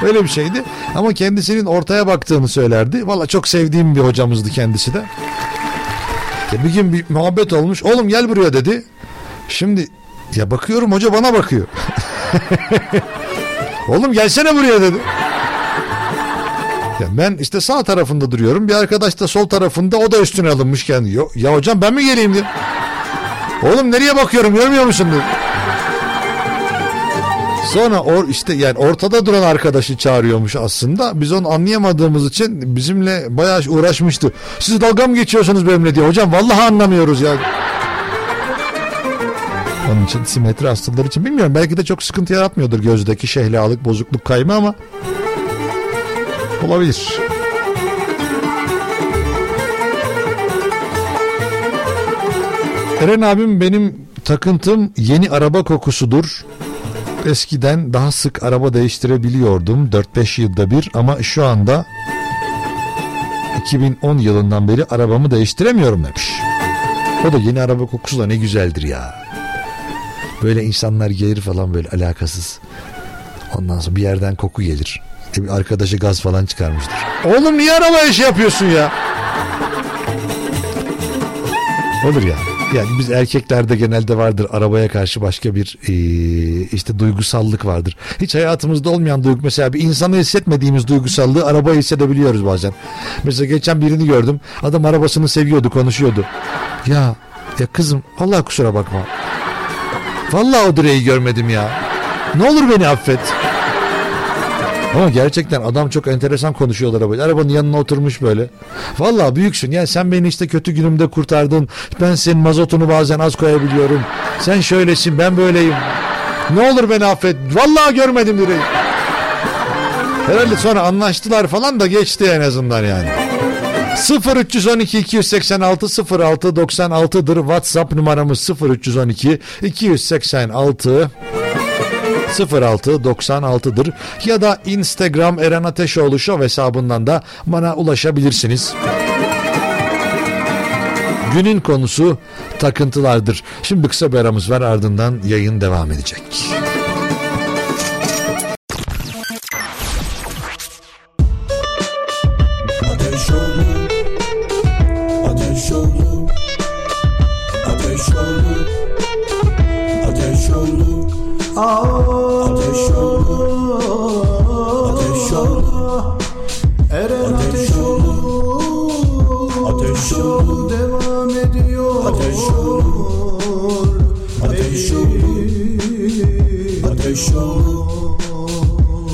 öyle bir şeydi. Ama kendisinin ortaya baktığını söylerdi. Valla çok sevdiğim bir hocamızdı kendisi de. Ya bir gün bir muhabbet olmuş. Oğlum gel buraya dedi. Şimdi Ya bakıyorum hoca bana bakıyor. <laughs> Oğlum gelsene buraya dedi. Ya ben işte sağ tarafında duruyorum. Bir arkadaş da sol tarafında o da üstüne alınmış kendi. Ya, ya hocam ben mi geleyim diye. Oğlum nereye bakıyorum görmüyor musun diye. Sonra or işte yani ortada duran arkadaşı çağırıyormuş aslında. Biz onu anlayamadığımız için bizimle bayağı uğraşmıştı. Siz dalga mı geçiyorsunuz benimle diye. Hocam vallahi anlamıyoruz ya. Onun için simetri hastaları için bilmiyorum. Belki de çok sıkıntı yaratmıyordur gözdeki şehlalık, bozukluk kayma ama olabilir. Eren abim benim takıntım yeni araba kokusudur. Eskiden daha sık araba değiştirebiliyordum 4-5 yılda bir ama şu anda 2010 yılından beri arabamı değiştiremiyorum demiş. O da yeni araba kokusu da ne güzeldir ya. Böyle insanlar gelir falan böyle alakasız. Ondan sonra bir yerden koku gelir. İşte bir arkadaşı gaz falan çıkarmıştır. Oğlum niye araba iş yapıyorsun ya? Olur ya. Yani biz erkeklerde genelde vardır arabaya karşı başka bir e, işte duygusallık vardır. Hiç hayatımızda olmayan duygu mesela bir insanı hissetmediğimiz duygusallığı arabaya hissedebiliyoruz bazen. Mesela geçen birini gördüm. Adam arabasını seviyordu, konuşuyordu. Ya ya kızım Allah kusura bakma. Vallahi o direği görmedim ya. Ne olur beni affet. Ama gerçekten adam çok enteresan konuşuyorlar arabayla. Arabanın yanına oturmuş böyle. Vallahi büyüksün. Ya sen beni işte kötü günümde kurtardın. Ben senin mazotunu bazen az koyabiliyorum. Sen şöylesin ben böyleyim. Ne olur beni affet. Vallahi görmedim direği. Herhalde sonra anlaştılar falan da geçti en azından yani. 0312 286 06 96'dır WhatsApp numaramız 0312 286 0696'dır ya da Instagram Eren Ateşoğlu Show hesabından da bana ulaşabilirsiniz. Günün konusu takıntılardır. Şimdi kısa bir aramız var ardından yayın devam edecek. Ateş oldu Ateş oldu Ateş oldu Ateş oldu Eren Ateş oldu Ateş oldu devam ediyor. Ateş oldu Ateş oldu Ateş oldu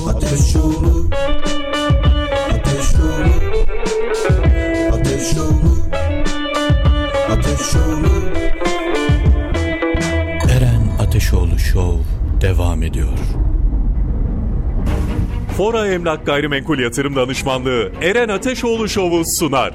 Ateş oldu Fora Emlak Gayrimenkul Yatırım Danışmanlığı Eren Ateşoğlu Show'u sunar.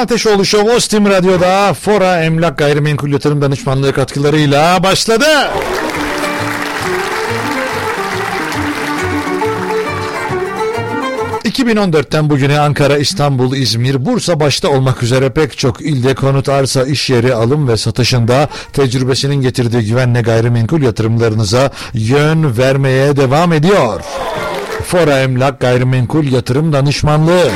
Ateşoğlu Show Ostim Radyo'da Fora Emlak Gayrimenkul Yatırım Danışmanlığı katkılarıyla başladı. ...2014'ten bugüne Ankara, İstanbul, İzmir, Bursa başta olmak üzere pek çok ilde konut, arsa, iş yeri alım ve satışında tecrübesinin getirdiği güvenle gayrimenkul yatırımlarınıza yön vermeye devam ediyor. Fora Emlak Gayrimenkul Yatırım Danışmanlığı.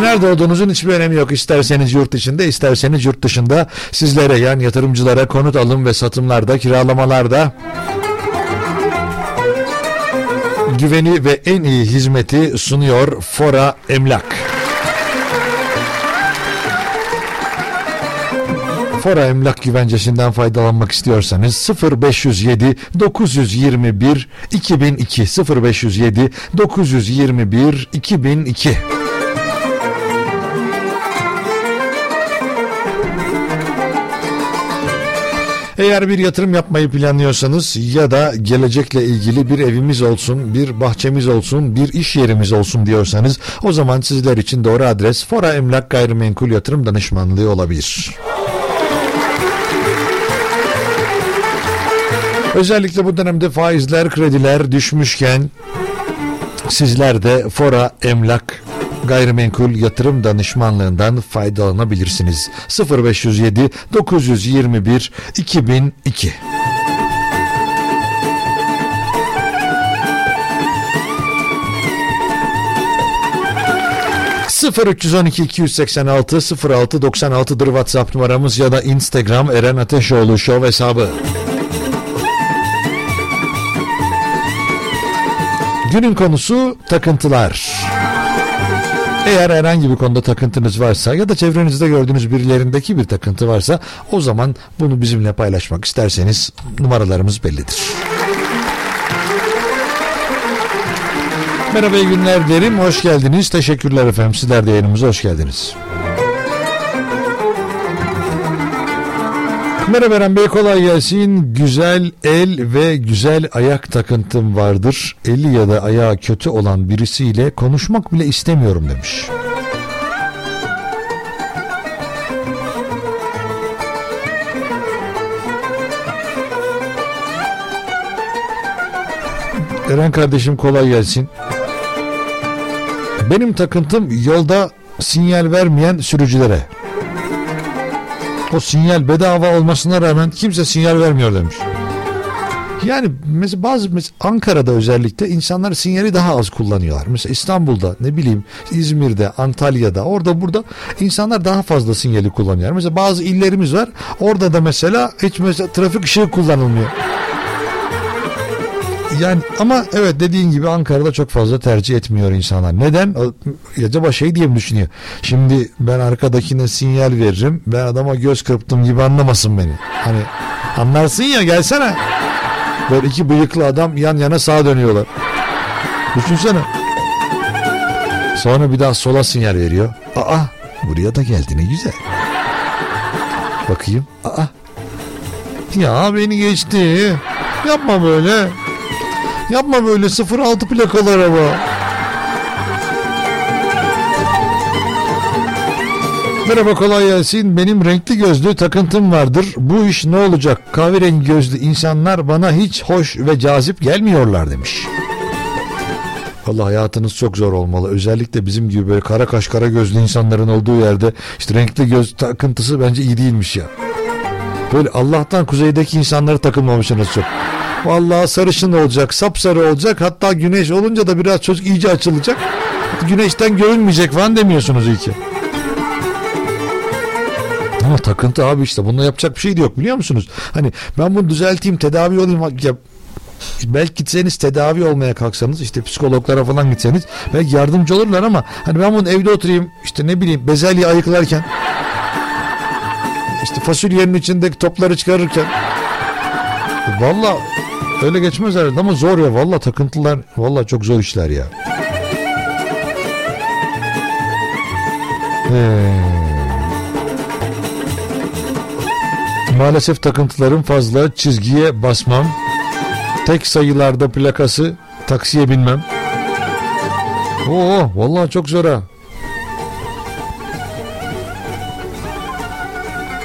Nerede olduğunuzun hiçbir önemi yok. İsterseniz yurt içinde, isterseniz yurt dışında sizlere yani yatırımcılara konut alım ve satımlarda, kiralamalarda güveni ve en iyi hizmeti sunuyor Fora Emlak. Fora Emlak güvencesinden faydalanmak istiyorsanız 0507 921 2002 0507 921 2002 Eğer bir yatırım yapmayı planlıyorsanız ya da gelecekle ilgili bir evimiz olsun, bir bahçemiz olsun, bir iş yerimiz olsun diyorsanız o zaman sizler için doğru adres Fora Emlak Gayrimenkul Yatırım Danışmanlığı olabilir. Özellikle bu dönemde faizler, krediler düşmüşken sizler de Fora Emlak Gayrimenkul Yatırım Danışmanlığından faydalanabilirsiniz. 0507 921 2002 0312 286 06 96'dır WhatsApp numaramız ya da Instagram Eren Ateşoğlu Show hesabı. Günün konusu takıntılar. <laughs> Eğer herhangi bir konuda takıntınız varsa ya da çevrenizde gördüğünüz birilerindeki bir takıntı varsa o zaman bunu bizimle paylaşmak isterseniz numaralarımız bellidir. Merhaba iyi günler derim. Hoş geldiniz. Teşekkürler efendim. Sizler de yayınımıza hoş geldiniz. Merhaba Eren Bey kolay gelsin. Güzel el ve güzel ayak takıntım vardır. Eli ya da ayağı kötü olan birisiyle konuşmak bile istemiyorum demiş. Eren kardeşim kolay gelsin. Benim takıntım yolda sinyal vermeyen sürücülere. O sinyal bedava olmasına rağmen kimse sinyal vermiyor demiş. Yani mesela bazı mesela Ankara'da özellikle insanlar sinyali daha az kullanıyorlar. Mesela İstanbul'da ne bileyim İzmir'de, Antalya'da orada burada insanlar daha fazla sinyali kullanıyor. Mesela bazı illerimiz var. Orada da mesela hiç mesela trafik ışığı kullanılmıyor. Yani ama evet dediğin gibi Ankara'da çok fazla tercih etmiyor insanlar. Neden? Acaba şey diye mi düşünüyor? Şimdi ben arkadakine sinyal veririm. Ben adama göz kırptım gibi anlamasın beni. Hani anlarsın ya gelsene. Böyle iki bıyıklı adam yan yana sağa dönüyorlar. Düşünsene. Sonra bir daha sola sinyal veriyor. Aa buraya da geldi ne güzel. Bakayım. Aa. Ya beni geçti. Yapma böyle. Yapma böyle 06 plakalı araba. Merhaba kolay gelsin. Benim renkli gözlü takıntım vardır. Bu iş ne olacak? Kahverengi gözlü insanlar bana hiç hoş ve cazip gelmiyorlar demiş. Allah hayatınız çok zor olmalı. Özellikle bizim gibi böyle kara kaş kara gözlü insanların olduğu yerde işte renkli göz takıntısı bence iyi değilmiş ya. Böyle Allah'tan kuzeydeki insanları takılmamışsınız çok. Vallahi sarışın olacak, sapsarı olacak. Hatta güneş olunca da biraz çocuk iyice açılacak. Güneşten görünmeyecek falan demiyorsunuz iyi. Ama takıntı abi işte bununla yapacak bir şey de yok biliyor musunuz? Hani ben bunu düzelteyim tedavi olayım. Ya, belki gitseniz tedavi olmaya kalksanız işte psikologlara falan gitseniz belki yardımcı olurlar ama hani ben bunu evde oturayım işte ne bileyim bezelye ayıklarken işte fasulyenin içindeki topları çıkarırken valla öyle geçmez herhalde ama zor ya valla takıntılar valla çok zor işler ya. Eee Maalesef takıntılarım fazla. Çizgiye basmam. Tek sayılarda plakası taksiye binmem. Oo vallahi çok zor ha.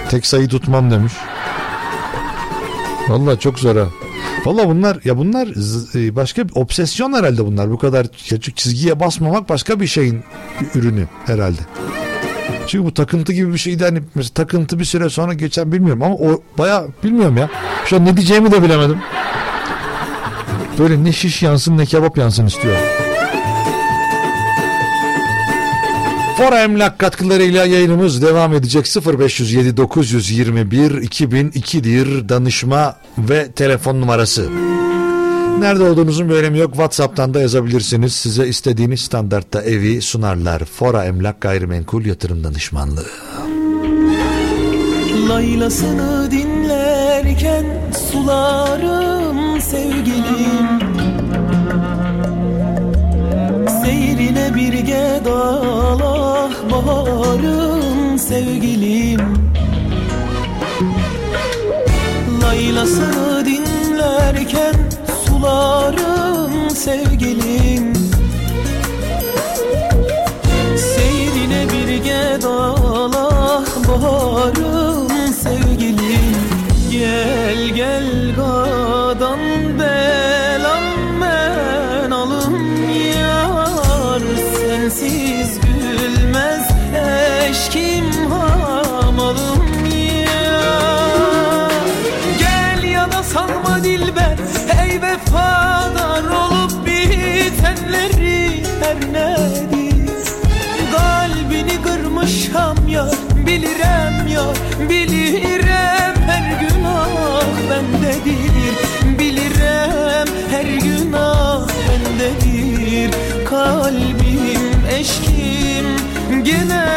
Tek sayı tutmam demiş. Vallahi çok zor ha. Valla bunlar ya bunlar e, başka bir obsesyon herhalde bunlar. Bu kadar çizgiye basmamak başka bir şeyin ürünü herhalde. Çünkü bu takıntı gibi bir şeydi hani mesela takıntı bir süre sonra geçen bilmiyorum ama o baya bilmiyorum ya. Şu an ne diyeceğimi de bilemedim. Böyle ne şiş yansın ne kebap yansın istiyor. Fora Emlak katkılarıyla yayınımız devam edecek 0507 921 2002'dir danışma ve telefon numarası. Nerede olduğunuzun bir önemi yok. WhatsApp'tan da yazabilirsiniz. Size istediğiniz standartta evi sunarlar. Fora Emlak Gayrimenkul Yatırım Danışmanlığı. Laylasını dinlerken sularım sevgilim Seyrine bir gedalah baharım sevgilim. Laylasını dinlerken sularım sevgilim. Seyrine bir gedalah baharım sevgilim. Gel gel gadan Kalbini kırmışam ya bilirem ya bilirem her günah bendedir. Bilirem her günah bendedir. Kalbim eşkim gene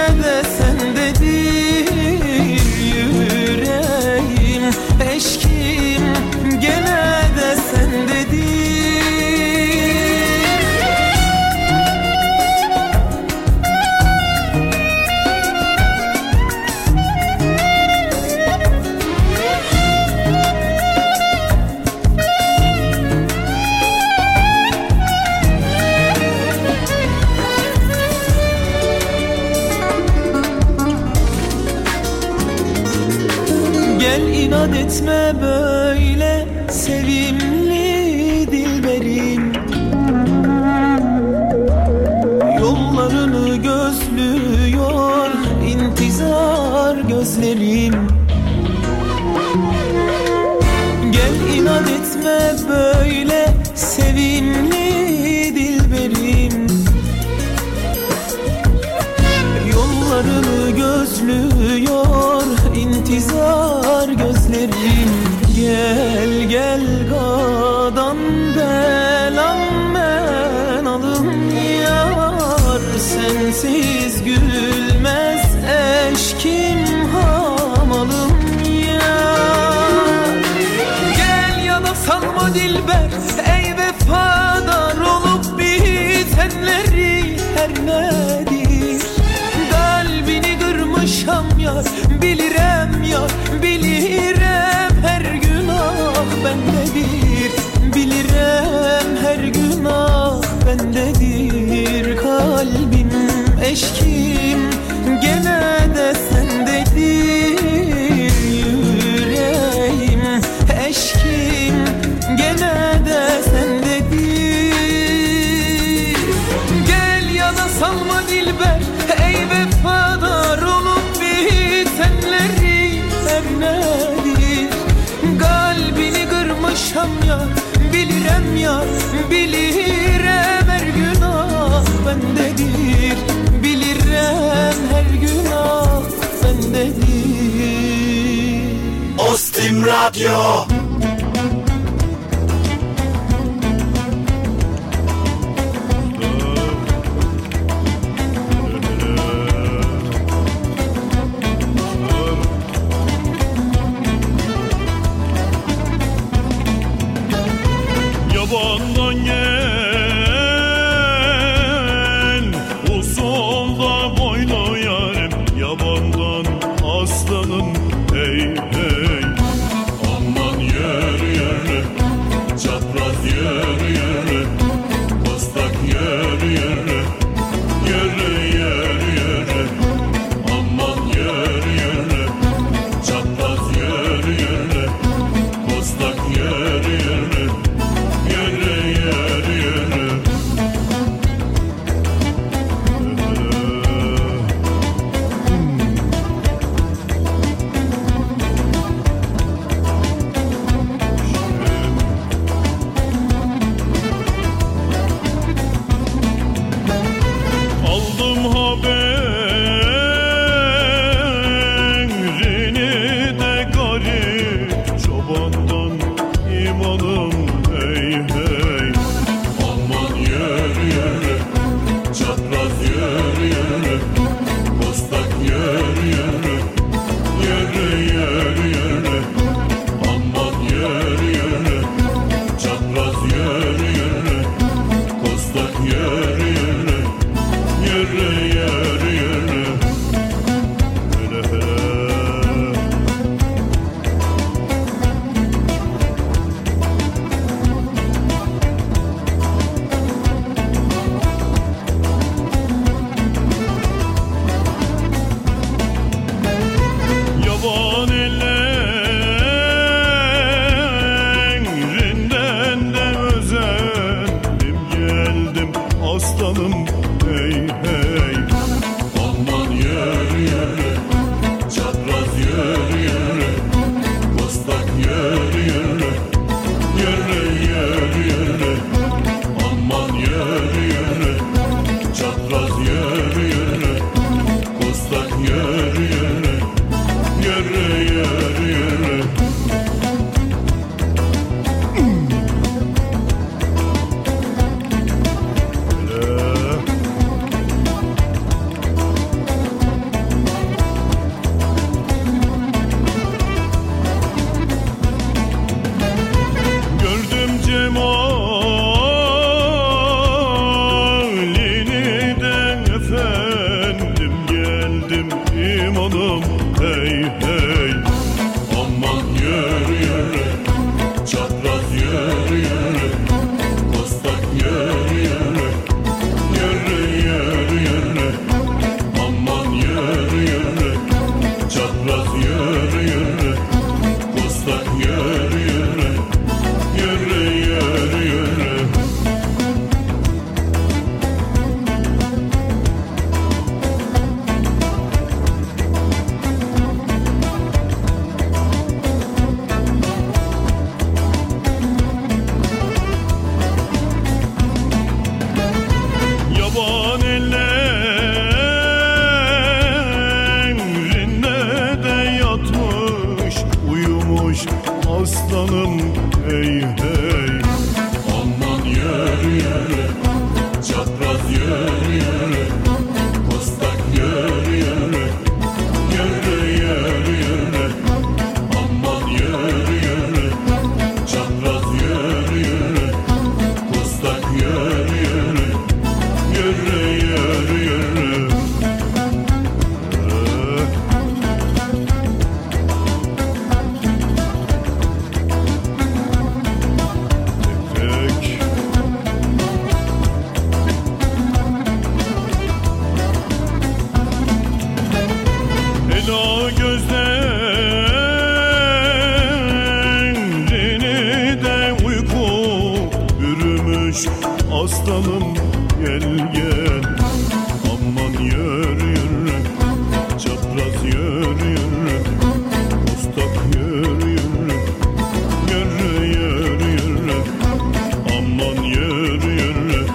aman yürü yürü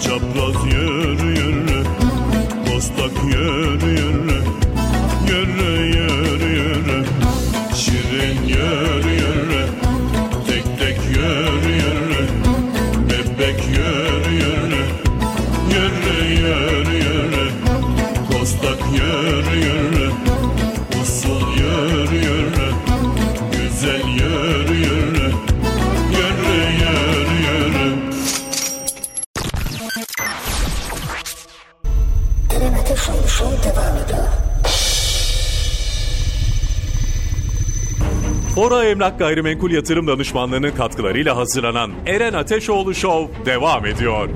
Çapraz yürü yürü. Emlak Gayrimenkul Yatırım Danışmanlığı'nın katkılarıyla hazırlanan Eren Ateşoğlu Show devam ediyor.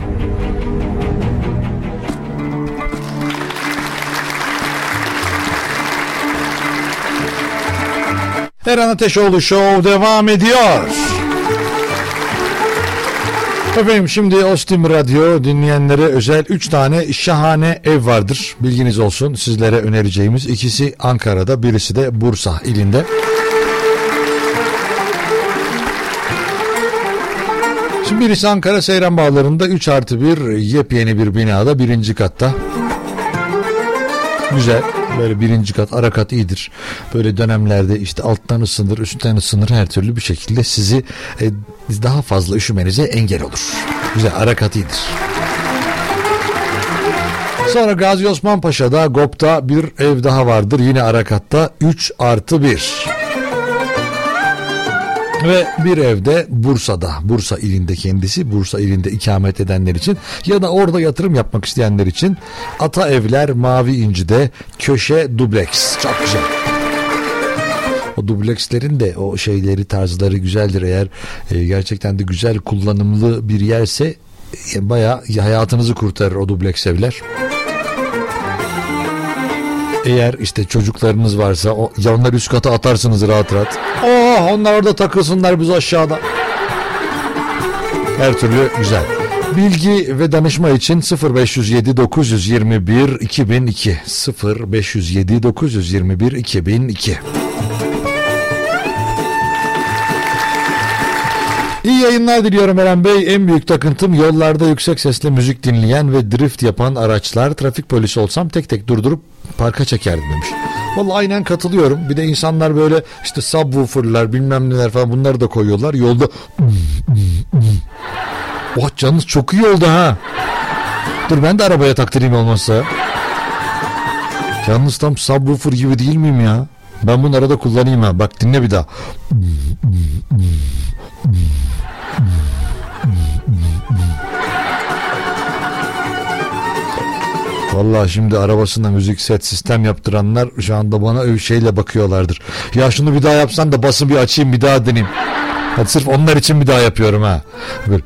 Eren Ateşoğlu Show devam ediyor. Efendim şimdi Ostim Radyo dinleyenlere özel 3 tane şahane ev vardır. Bilginiz olsun sizlere önereceğimiz. ikisi Ankara'da birisi de Bursa ilinde. Şimdi birisi Ankara Seyran Bağları'nda 3 artı 1 yepyeni bir binada birinci katta. Güzel. Böyle birinci kat, ara kat iyidir. Böyle dönemlerde işte alttan ısınır, üstten ısınır her türlü bir şekilde sizi e, daha fazla üşümenize engel olur. Güzel, ara kat iyidir. Sonra Gazi Osman Paşa'da GOP'ta bir ev daha vardır. Yine Arakat'ta 3 artı 1. Ve bir evde Bursa'da, Bursa ilinde kendisi, Bursa ilinde ikamet edenler için ya da orada yatırım yapmak isteyenler için Ata Evler Mavi İnci'de köşe dubleks. Çok güzel. O dublekslerin de o şeyleri tarzları güzeldir eğer e, gerçekten de güzel kullanımlı bir yerse e, bayağı hayatınızı kurtarır o dubleks evler. Eğer işte çocuklarınız varsa o, ya onları üst kata atarsınız rahat rahat. Oh onlar orada takılsınlar biz aşağıda. Her türlü güzel. Bilgi ve danışma için 0507 921 2002 0507 921 2002 İyi yayınlar diliyorum Eren Bey. En büyük takıntım yollarda yüksek sesle müzik dinleyen ve drift yapan araçlar. Trafik polisi olsam tek tek durdurup parka çekerdim demiş. Vallahi aynen katılıyorum. Bir de insanlar böyle işte subwooferlar bilmem neler falan bunları da koyuyorlar. Yolda Oh canınız çok iyi oldu ha. Dur ben de arabaya taktırayım olmazsa. Yalnız tam subwoofer gibi değil miyim ya? Ben bunu arada kullanayım ha. Bak dinle bir daha. Vallahi şimdi arabasında müzik set sistem yaptıranlar şu anda bana şeyle bakıyorlardır. Ya şunu bir daha yapsan da basın bir açayım bir daha deneyim. Hadi sırf onlar için bir daha yapıyorum ha. Böyle.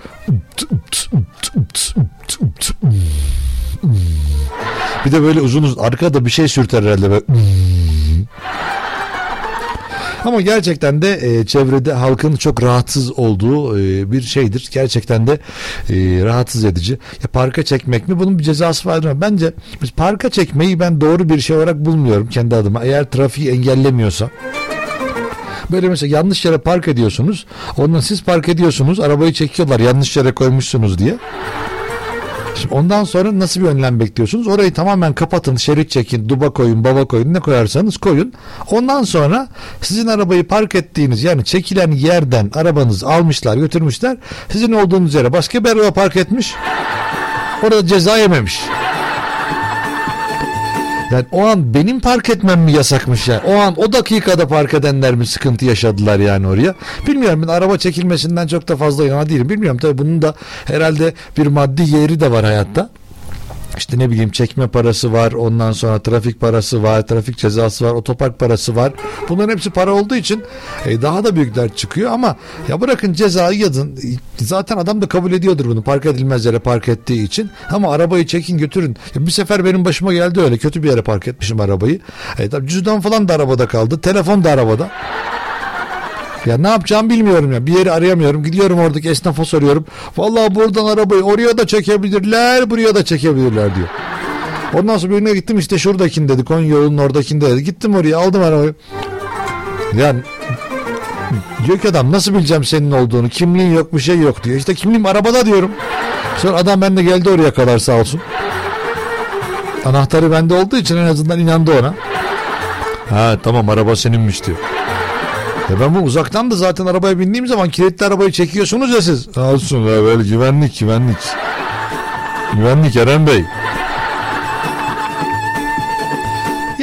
Bir de böyle uzun uzun arkada bir şey sürter herhalde böyle. Ama gerçekten de e, çevrede halkın çok rahatsız olduğu e, bir şeydir. Gerçekten de e, rahatsız edici. Ya parka çekmek mi? Bunun bir cezası var mı? Bence biz parka çekmeyi ben doğru bir şey olarak bulmuyorum kendi adıma. Eğer trafiği engellemiyorsa. Böyle mesela yanlış yere park ediyorsunuz. Ondan siz park ediyorsunuz. Arabayı çekiyorlar yanlış yere koymuşsunuz diye. Şimdi ondan sonra nasıl bir önlem bekliyorsunuz? Orayı tamamen kapatın, şerit çekin, duba koyun, baba koyun, ne koyarsanız koyun. Ondan sonra sizin arabayı park ettiğiniz yani çekilen yerden arabanızı almışlar, götürmüşler. Sizin olduğunuz yere başka bir araba park etmiş. Orada ceza yememiş. Yani o an benim park etmem mi yasakmış ya? O an o dakikada park edenler mi sıkıntı yaşadılar yani oraya? Bilmiyorum ben araba çekilmesinden çok da fazla yana değilim. Bilmiyorum tabii bunun da herhalde bir maddi yeri de var hayatta işte ne bileyim çekme parası var ondan sonra trafik parası var trafik cezası var otopark parası var. Bunların hepsi para olduğu için e, daha da büyük dert çıkıyor. Ama ya bırakın cezayı yazın zaten adam da kabul ediyordur bunu park edilmez yere park ettiği için. Ama arabayı çekin götürün. Ya bir sefer benim başıma geldi öyle kötü bir yere park etmişim arabayı. E, tabii cüzdan falan da arabada kaldı telefon da arabada ya ne yapacağım bilmiyorum ya. Bir yeri arayamıyorum. Gidiyorum oradaki esnafa soruyorum. Vallahi buradan arabayı oraya da çekebilirler, buraya da çekebilirler diyor. Ondan sonra birine gittim işte şuradakini dedi. Konya yolunun oradakinde dedi. Gittim oraya aldım arabayı. Yani diyor ki adam nasıl bileceğim senin olduğunu kimliğin yok bir şey yok diyor. İşte kimliğim arabada diyorum. Sonra adam bende geldi oraya kadar sağ olsun. Anahtarı bende olduğu için en azından inandı ona. Ha tamam araba seninmiş diyor. Ya ben bu uzaktan da zaten arabaya bindiğim zaman kilitli arabayı çekiyorsunuz ya siz. Olsun böyle güvenlik güvenlik. Güvenlik Eren Bey.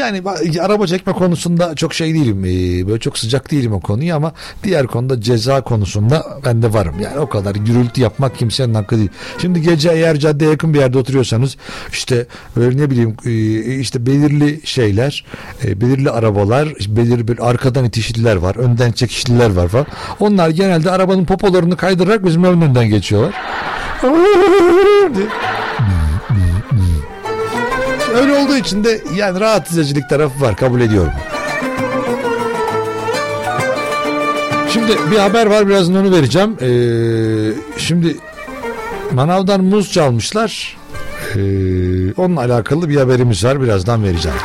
Yani araba çekme konusunda çok şey değilim. Ee, böyle çok sıcak değilim o konuyu ama diğer konuda ceza konusunda ben de varım. Yani o kadar gürültü yapmak kimsenin hakkı değil. Şimdi gece eğer caddeye yakın bir yerde oturuyorsanız işte böyle ne bileyim e, işte belirli şeyler, e, belirli arabalar, belirli bir arkadan itişliler var, önden çekişliler var falan. Onlar genelde arabanın popolarını kaydırarak bizim önünden geçiyorlar. <laughs> öyle olduğu için de yani rahatsız edicilik tarafı var kabul ediyorum. Şimdi bir haber var birazdan onu vereceğim. Ee, şimdi manavdan muz çalmışlar. Ee, onunla alakalı bir haberimiz var birazdan vereceğim.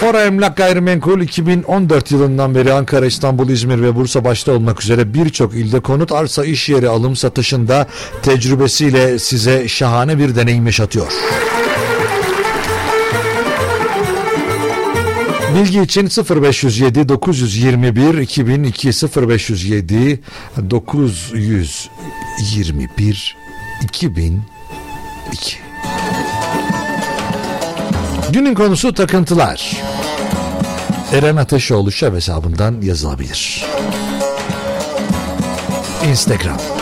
Fora Emlak Gayrimenkul 2014 yılından beri Ankara, İstanbul, İzmir ve Bursa başta olmak üzere birçok ilde konut, arsa, iş yeri alım satışında tecrübesiyle size şahane bir deneyim yaşatıyor. Bilgi için 0507 921 2002 0507 921 2002 Günün konusu takıntılar. Eren Ateşoğlu şef hesabından yazılabilir. Instagram.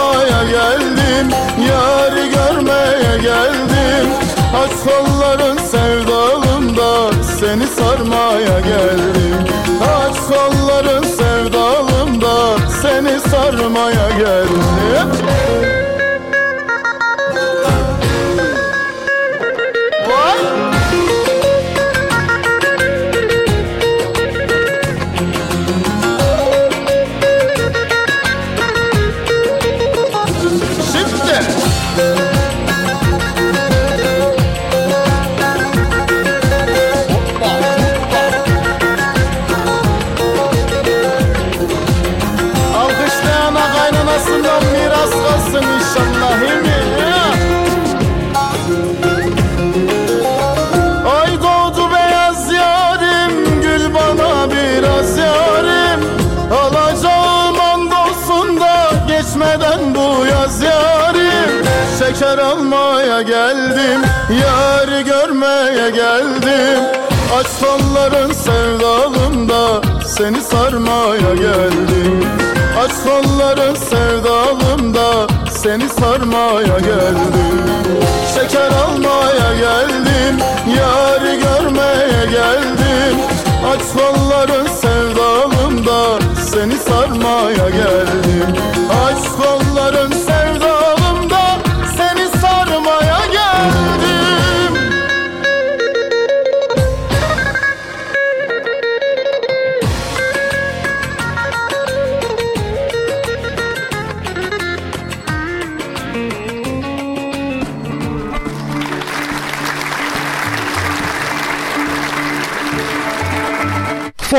bulmaya geldim Yarı görmeye geldim. Aç kolların sevdalımda Seni sarmaya geldim. Aç kolların sevdalımda Seni sarmaya geldim. Aslanların sevdalımda seni sarmaya geldim. Aslanların sevdalımda seni sarmaya geldim. Şeker almaya geldim, yarı görmeye geldim. Aslanların sevdalımda seni sarmaya geldim. Aslanların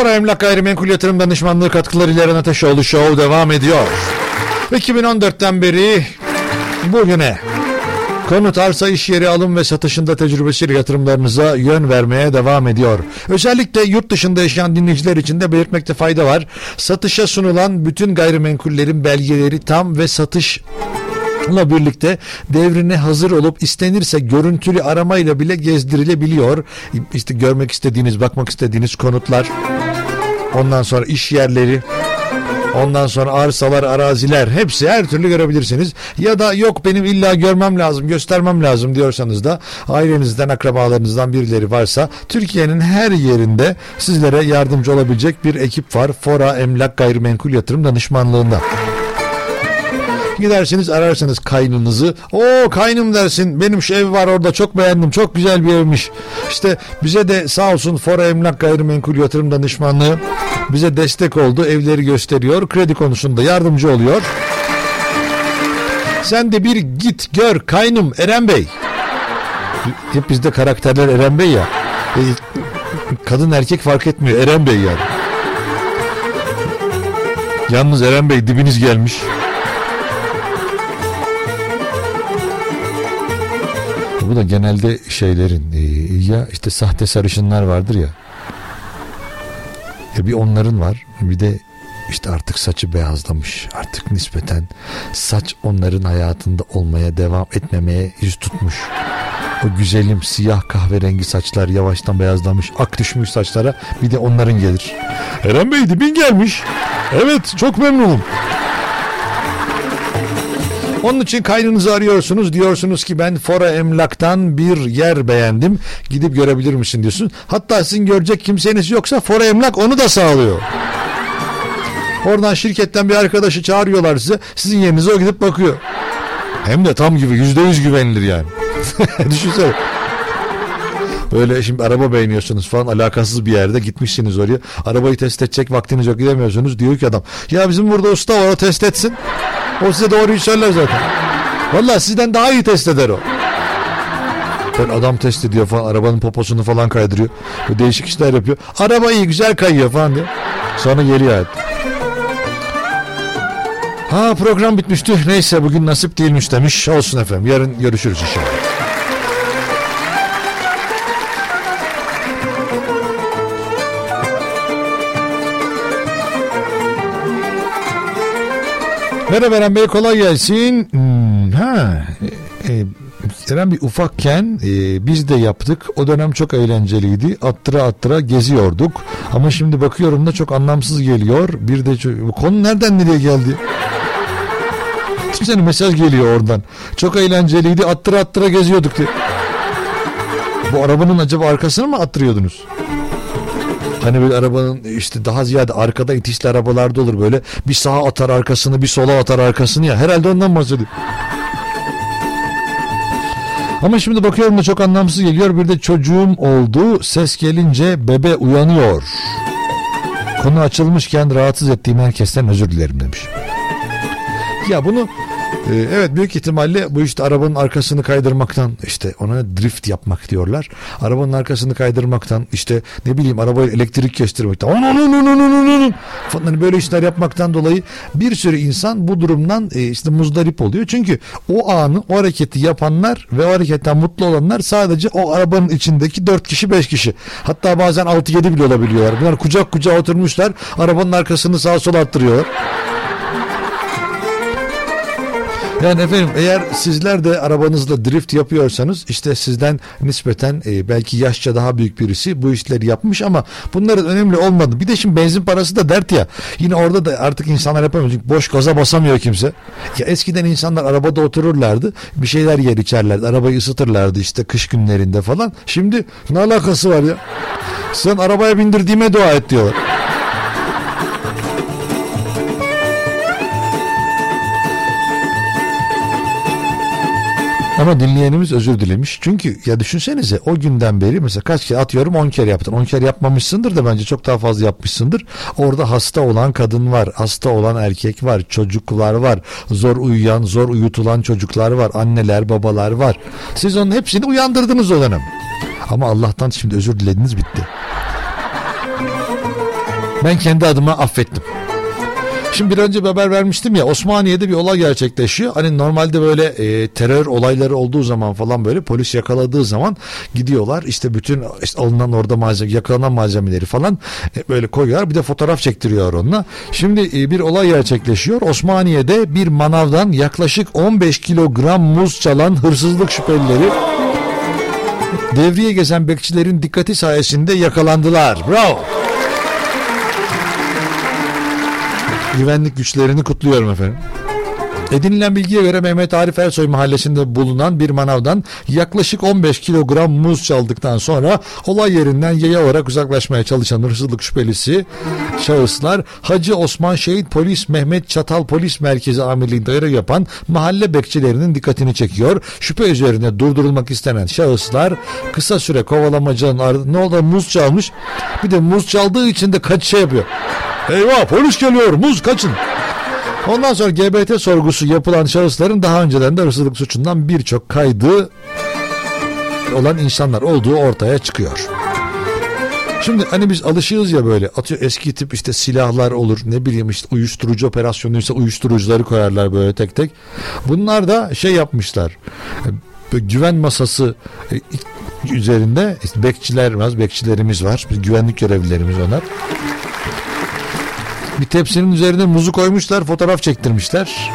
Bora Emlak Gayrimenkul Yatırım Danışmanlığı katkıları İlhan Ateşoğlu Show devam ediyor. 2014'ten beri bugüne Konut, arsa, iş yeri alım ve satışında tecrübesiyle yatırımlarınıza yön vermeye devam ediyor. Özellikle yurt dışında yaşayan dinleyiciler için de belirtmekte fayda var. Satışa sunulan bütün gayrimenkullerin belgeleri tam ve satış Bununla birlikte devrine hazır olup istenirse görüntülü aramayla bile gezdirilebiliyor. İşte görmek istediğiniz, bakmak istediğiniz konutlar ondan sonra iş yerleri, Ondan sonra arsalar, araziler hepsi her türlü görebilirsiniz. Ya da yok benim illa görmem lazım, göstermem lazım diyorsanız da ailenizden, akrabalarınızdan birileri varsa Türkiye'nin her yerinde sizlere yardımcı olabilecek bir ekip var. Fora Emlak Gayrimenkul Yatırım Danışmanlığında. Gidersiniz ararsınız kaynınızı. O kaynım dersin benim şu ev var orada çok beğendim çok güzel bir evmiş. İşte bize de sağ olsun Fora Emlak Gayrimenkul Yatırım Danışmanlığı bize destek oldu. Evleri gösteriyor. Kredi konusunda yardımcı oluyor. Sen de bir git gör kaynım Eren Bey. Hep bizde karakterler Eren Bey ya. E, kadın erkek fark etmiyor. Eren Bey yani. Yalnız Eren Bey dibiniz gelmiş. Bu da genelde şeylerin e, ya işte sahte sarışınlar vardır ya. Ya bir onların var bir de işte artık saçı beyazlamış. Artık nispeten saç onların hayatında olmaya devam etmemeye yüz tutmuş. O güzelim siyah kahverengi saçlar yavaştan beyazlamış. Ak düşmüş saçlara bir de onların gelir. Eren Bey dibin gelmiş. Evet çok memnunum. Onun için kaynınızı arıyorsunuz. Diyorsunuz ki ben Fora Emlak'tan bir yer beğendim. Gidip görebilir misin diyorsun. Hatta sizin görecek kimseniz yoksa Fora Emlak onu da sağlıyor. Oradan şirketten bir arkadaşı çağırıyorlar size. Sizin yerinize o gidip bakıyor. Hem de tam gibi yüzde yüz güvenilir yani. <laughs> Düşünsene. Böyle şimdi araba beğeniyorsunuz falan alakasız bir yerde gitmişsiniz oraya. Arabayı test edecek vaktiniz yok gidemiyorsunuz. Diyor ki adam ya bizim burada usta var o test etsin. O size doğruyu söyler zaten. Valla sizden daha iyi test eder o. Ben adam test ediyor falan arabanın poposunu falan kaydırıyor. Böyle değişik işler yapıyor. Araba iyi güzel kayıyor falan diyor. Sonra geliyor hayat. Ha program bitmişti. Neyse bugün nasip değilmiş demiş. Olsun efendim. Yarın görüşürüz inşallah. Merhaba Eren Bey kolay gelsin. Hmm, ha, e, e, Eren bir ufakken e, biz de yaptık. O dönem çok eğlenceliydi. Attıra attıra geziyorduk. Ama şimdi bakıyorum da çok anlamsız geliyor. Bir de çok, bu konu nereden nereye geldi? Düşünsene mesaj geliyor oradan. Çok eğlenceliydi. Attıra attıra geziyorduk diye. Bu arabanın acaba arkasını mı attırıyordunuz? Hani böyle arabanın işte daha ziyade arkada itişli arabalarda olur böyle. Bir sağa atar arkasını bir sola atar arkasını ya. Herhalde ondan bahsediyor. Ama şimdi bakıyorum da çok anlamsız geliyor. Bir de çocuğum oldu. Ses gelince bebe uyanıyor. Konu açılmışken rahatsız ettiğim herkesten özür dilerim demiş. Ya bunu ee, evet büyük ihtimalle bu işte arabanın arkasını kaydırmaktan işte ona drift yapmak diyorlar. Arabanın arkasını kaydırmaktan işte ne bileyim arabayı elektrik kestirmekten falan hani böyle işler yapmaktan dolayı bir sürü insan bu durumdan e, işte muzdarip oluyor. Çünkü o anı o hareketi yapanlar ve o hareketten mutlu olanlar sadece o arabanın içindeki 4 kişi 5 kişi. Hatta bazen 6-7 bile olabiliyorlar. Bunlar kucak kucağa oturmuşlar arabanın arkasını sağa sola attırıyorlar. Yani efendim eğer sizler de arabanızla drift yapıyorsanız işte sizden nispeten e, belki yaşça daha büyük birisi bu işleri yapmış ama bunların önemli olmadı. Bir de şimdi benzin parası da dert ya. Yine orada da artık insanlar yapamıyor. Çünkü boş gaza basamıyor kimse. Ya eskiden insanlar arabada otururlardı. Bir şeyler yer içerlerdi. Arabayı ısıtırlardı işte kış günlerinde falan. Şimdi ne alakası var ya? Sen arabaya bindirdiğime dua et diyorlar. Ama dinleyenimiz özür dilemiş. Çünkü ya düşünsenize o günden beri mesela kaç kere atıyorum 10 kere yaptın. 10 kere yapmamışsındır da bence çok daha fazla yapmışsındır. Orada hasta olan kadın var. Hasta olan erkek var. Çocuklar var. Zor uyuyan, zor uyutulan çocuklar var. Anneler, babalar var. Siz onun hepsini uyandırdınız o dönem. Ama Allah'tan şimdi özür dilediniz bitti. Ben kendi adıma affettim. Şimdi bir önce bir haber vermiştim ya Osmaniye'de bir olay gerçekleşiyor. Hani normalde böyle e, terör olayları olduğu zaman falan böyle polis yakaladığı zaman gidiyorlar işte bütün işte alınan orada malzeme yakalanan malzemeleri falan e, böyle koyuyorlar bir de fotoğraf çektiriyor onunla. Şimdi e, bir olay gerçekleşiyor. Osmaniye'de bir manavdan yaklaşık 15 kilogram muz çalan hırsızlık şüphelileri devriye gezen bekçilerin dikkati sayesinde yakalandılar. Bravo. Güvenlik güçlerini kutluyorum efendim. Edinilen bilgiye göre Mehmet Arif Ersoy mahallesinde bulunan bir manavdan yaklaşık 15 kilogram muz çaldıktan sonra olay yerinden yaya olarak uzaklaşmaya çalışan hırsızlık şüphelisi şahıslar Hacı Osman Şehit Polis Mehmet Çatal Polis Merkezi Amirliği'nde görev yapan mahalle bekçilerinin dikkatini çekiyor. Şüphe üzerine durdurulmak istenen şahıslar kısa süre kovalamacanın ardından ne oldu muz çalmış bir de muz çaldığı için de kaç yapıyor. Eyvah polis geliyor muz kaçın. Ondan sonra GBT sorgusu yapılan şahısların daha önceden de hırsızlık suçundan birçok kaydı olan insanlar olduğu ortaya çıkıyor. Şimdi hani biz alışığız ya böyle atıyor eski tip işte silahlar olur ne bileyim işte uyuşturucu operasyonuysa uyuşturucuları koyarlar böyle tek tek. Bunlar da şey yapmışlar e, güven masası e, üzerinde işte bekçiler var, bekçilerimiz var, güvenlik görevlilerimiz onlar. Bir tepsinin üzerine muzu koymuşlar, fotoğraf çektirmişler.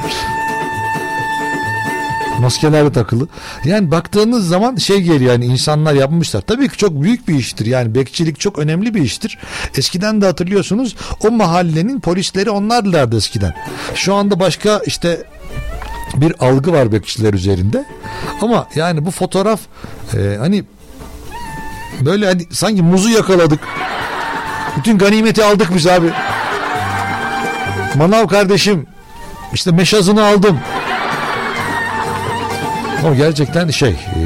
Maskeler takılı. Yani baktığınız zaman şey geliyor yani insanlar yapmışlar. Tabii ki çok büyük bir iştir. Yani bekçilik çok önemli bir iştir. Eskiden de hatırlıyorsunuz o mahallenin polisleri onlarlardı eskiden. Şu anda başka işte bir algı var bekçiler üzerinde. Ama yani bu fotoğraf e, hani böyle hani sanki muzu yakaladık. Bütün ganimeti aldık biz abi. Manav kardeşim işte meşazını aldım. Ama gerçekten şey e,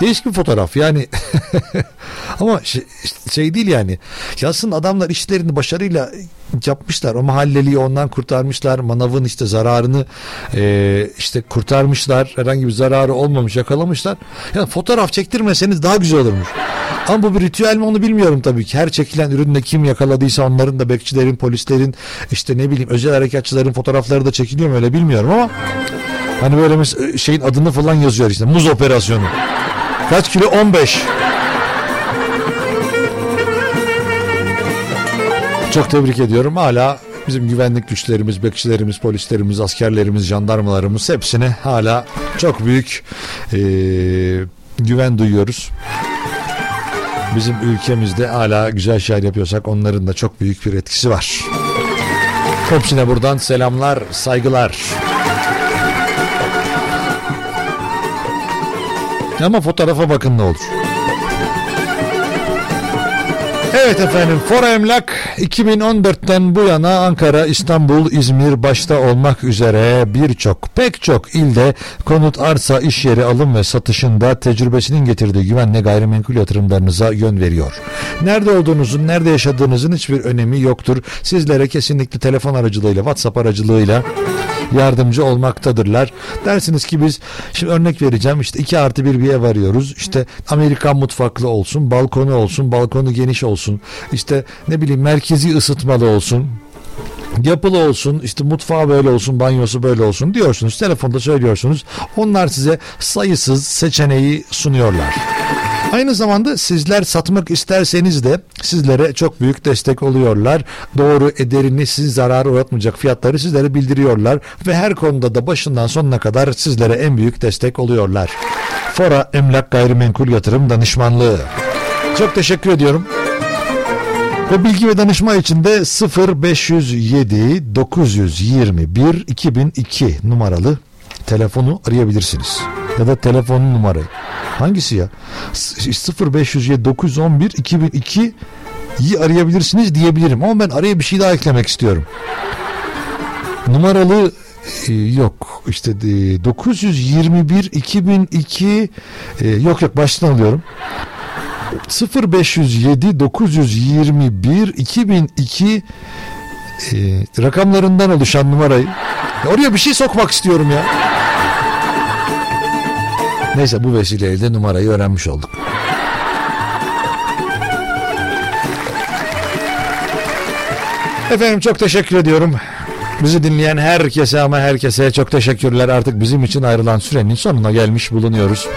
değişik bir fotoğraf. Yani <laughs> ama şey, şey değil yani. Yazsın adamlar işlerini başarıyla yapmışlar. O mahalleliyi ondan kurtarmışlar. Manavın işte zararını e, işte kurtarmışlar. Herhangi bir zararı olmamış yakalamışlar. Yani fotoğraf çektirmeseniz daha güzel olurmuş. Ama bu bir ritüel mi onu bilmiyorum tabii ki. Her çekilen ürünle kim yakaladıysa onların da bekçilerin polislerin işte ne bileyim özel harekatçıların fotoğrafları da çekiliyor mu öyle bilmiyorum ama Hani böyle mes- şeyin adını falan yazıyor işte muz operasyonu. Kaç kilo? 15. Çok tebrik ediyorum. Hala bizim güvenlik güçlerimiz, bekçilerimiz, polislerimiz, askerlerimiz, jandarmalarımız hepsine hala çok büyük e, güven duyuyoruz. Bizim ülkemizde hala güzel şeyler yapıyorsak onların da çok büyük bir etkisi var. Hepsine buradan selamlar, saygılar. Ama fotoğrafa bakın ne olur. Evet efendim Fora Emlak 2014'ten bu yana Ankara, İstanbul, İzmir başta olmak üzere birçok pek çok ilde konut, arsa, iş yeri alım ve satışında tecrübesinin getirdiği güvenle gayrimenkul yatırımlarınıza yön veriyor. Nerede olduğunuzun, nerede yaşadığınızın hiçbir önemi yoktur. Sizlere kesinlikle telefon aracılığıyla, WhatsApp aracılığıyla yardımcı olmaktadırlar. Dersiniz ki biz şimdi örnek vereceğim işte 2 artı bir bir ev arıyoruz. İşte Amerikan mutfaklı olsun, balkonu olsun, balkonu geniş olsun. İşte ne bileyim merkezi ısıtmalı olsun yapılı olsun işte mutfağı böyle olsun banyosu böyle olsun diyorsunuz telefonda söylüyorsunuz onlar size sayısız seçeneği sunuyorlar. Aynı zamanda sizler satmak isterseniz de sizlere çok büyük destek oluyorlar. Doğru ederini sizi zarara uğratmayacak fiyatları sizlere bildiriyorlar ve her konuda da başından sonuna kadar sizlere en büyük destek oluyorlar. Fora Emlak Gayrimenkul Yatırım Danışmanlığı. Çok teşekkür ediyorum. Ve bilgi ve danışma için de 0507 921 2002 numaralı telefonu arayabilirsiniz. Ya da telefonun numarayı. Hangisi ya? 0507 911 2002 iyi arayabilirsiniz diyebilirim ama ben araya bir şey daha eklemek istiyorum. Numaralı e, yok işte e, 921 2002 e, yok yok baştan alıyorum. 0507 921 2002 e, rakamlarından oluşan numarayı ya oraya bir şey sokmak istiyorum ya. Neyse bu vesileyle de numarayı öğrenmiş olduk. Efendim çok teşekkür ediyorum. Bizi dinleyen herkese ama herkese çok teşekkürler. Artık bizim için ayrılan sürenin sonuna gelmiş bulunuyoruz.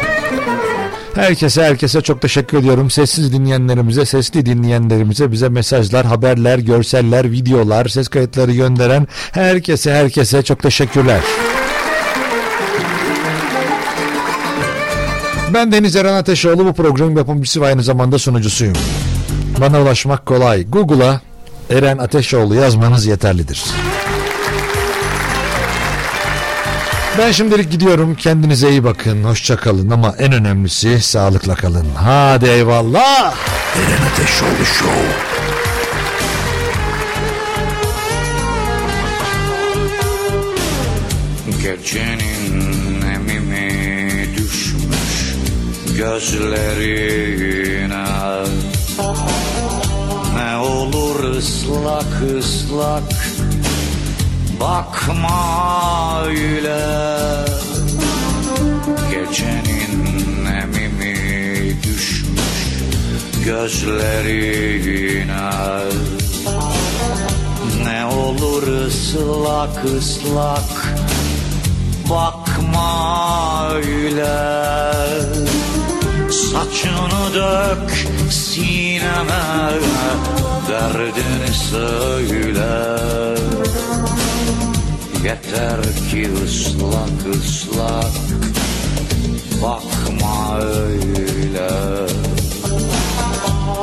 Herkese herkese çok teşekkür ediyorum. Sessiz dinleyenlerimize, sesli dinleyenlerimize bize mesajlar, haberler, görseller, videolar, ses kayıtları gönderen herkese herkese çok teşekkürler. Ben Deniz Eren Ateşoğlu bu programın yapımcısı ve aynı zamanda sunucusuyum. Bana ulaşmak kolay. Google'a Eren Ateşoğlu yazmanız yeterlidir. Ben şimdilik gidiyorum. Kendinize iyi bakın. Hoşça kalın ama en önemlisi sağlıkla kalın. Hadi eyvallah. Eren Ateşoğlu Show. Gecenin gözlerine. Ne olur ıslak ıslak bakma öyle. Gecenin emimi düşmüş gözlerine? Ne olur ıslak ıslak bakma öyle Saçını dök sineme Derdini söyle. Yeter ki ıslak ıslak Bakma öyle.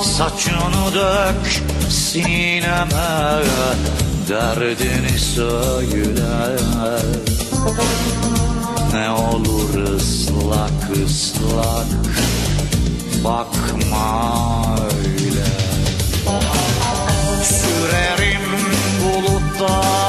Saçını dök sineme Derdini söyle. Ne olur ıslak ıslak Bakma öyle. Sürerim buluttan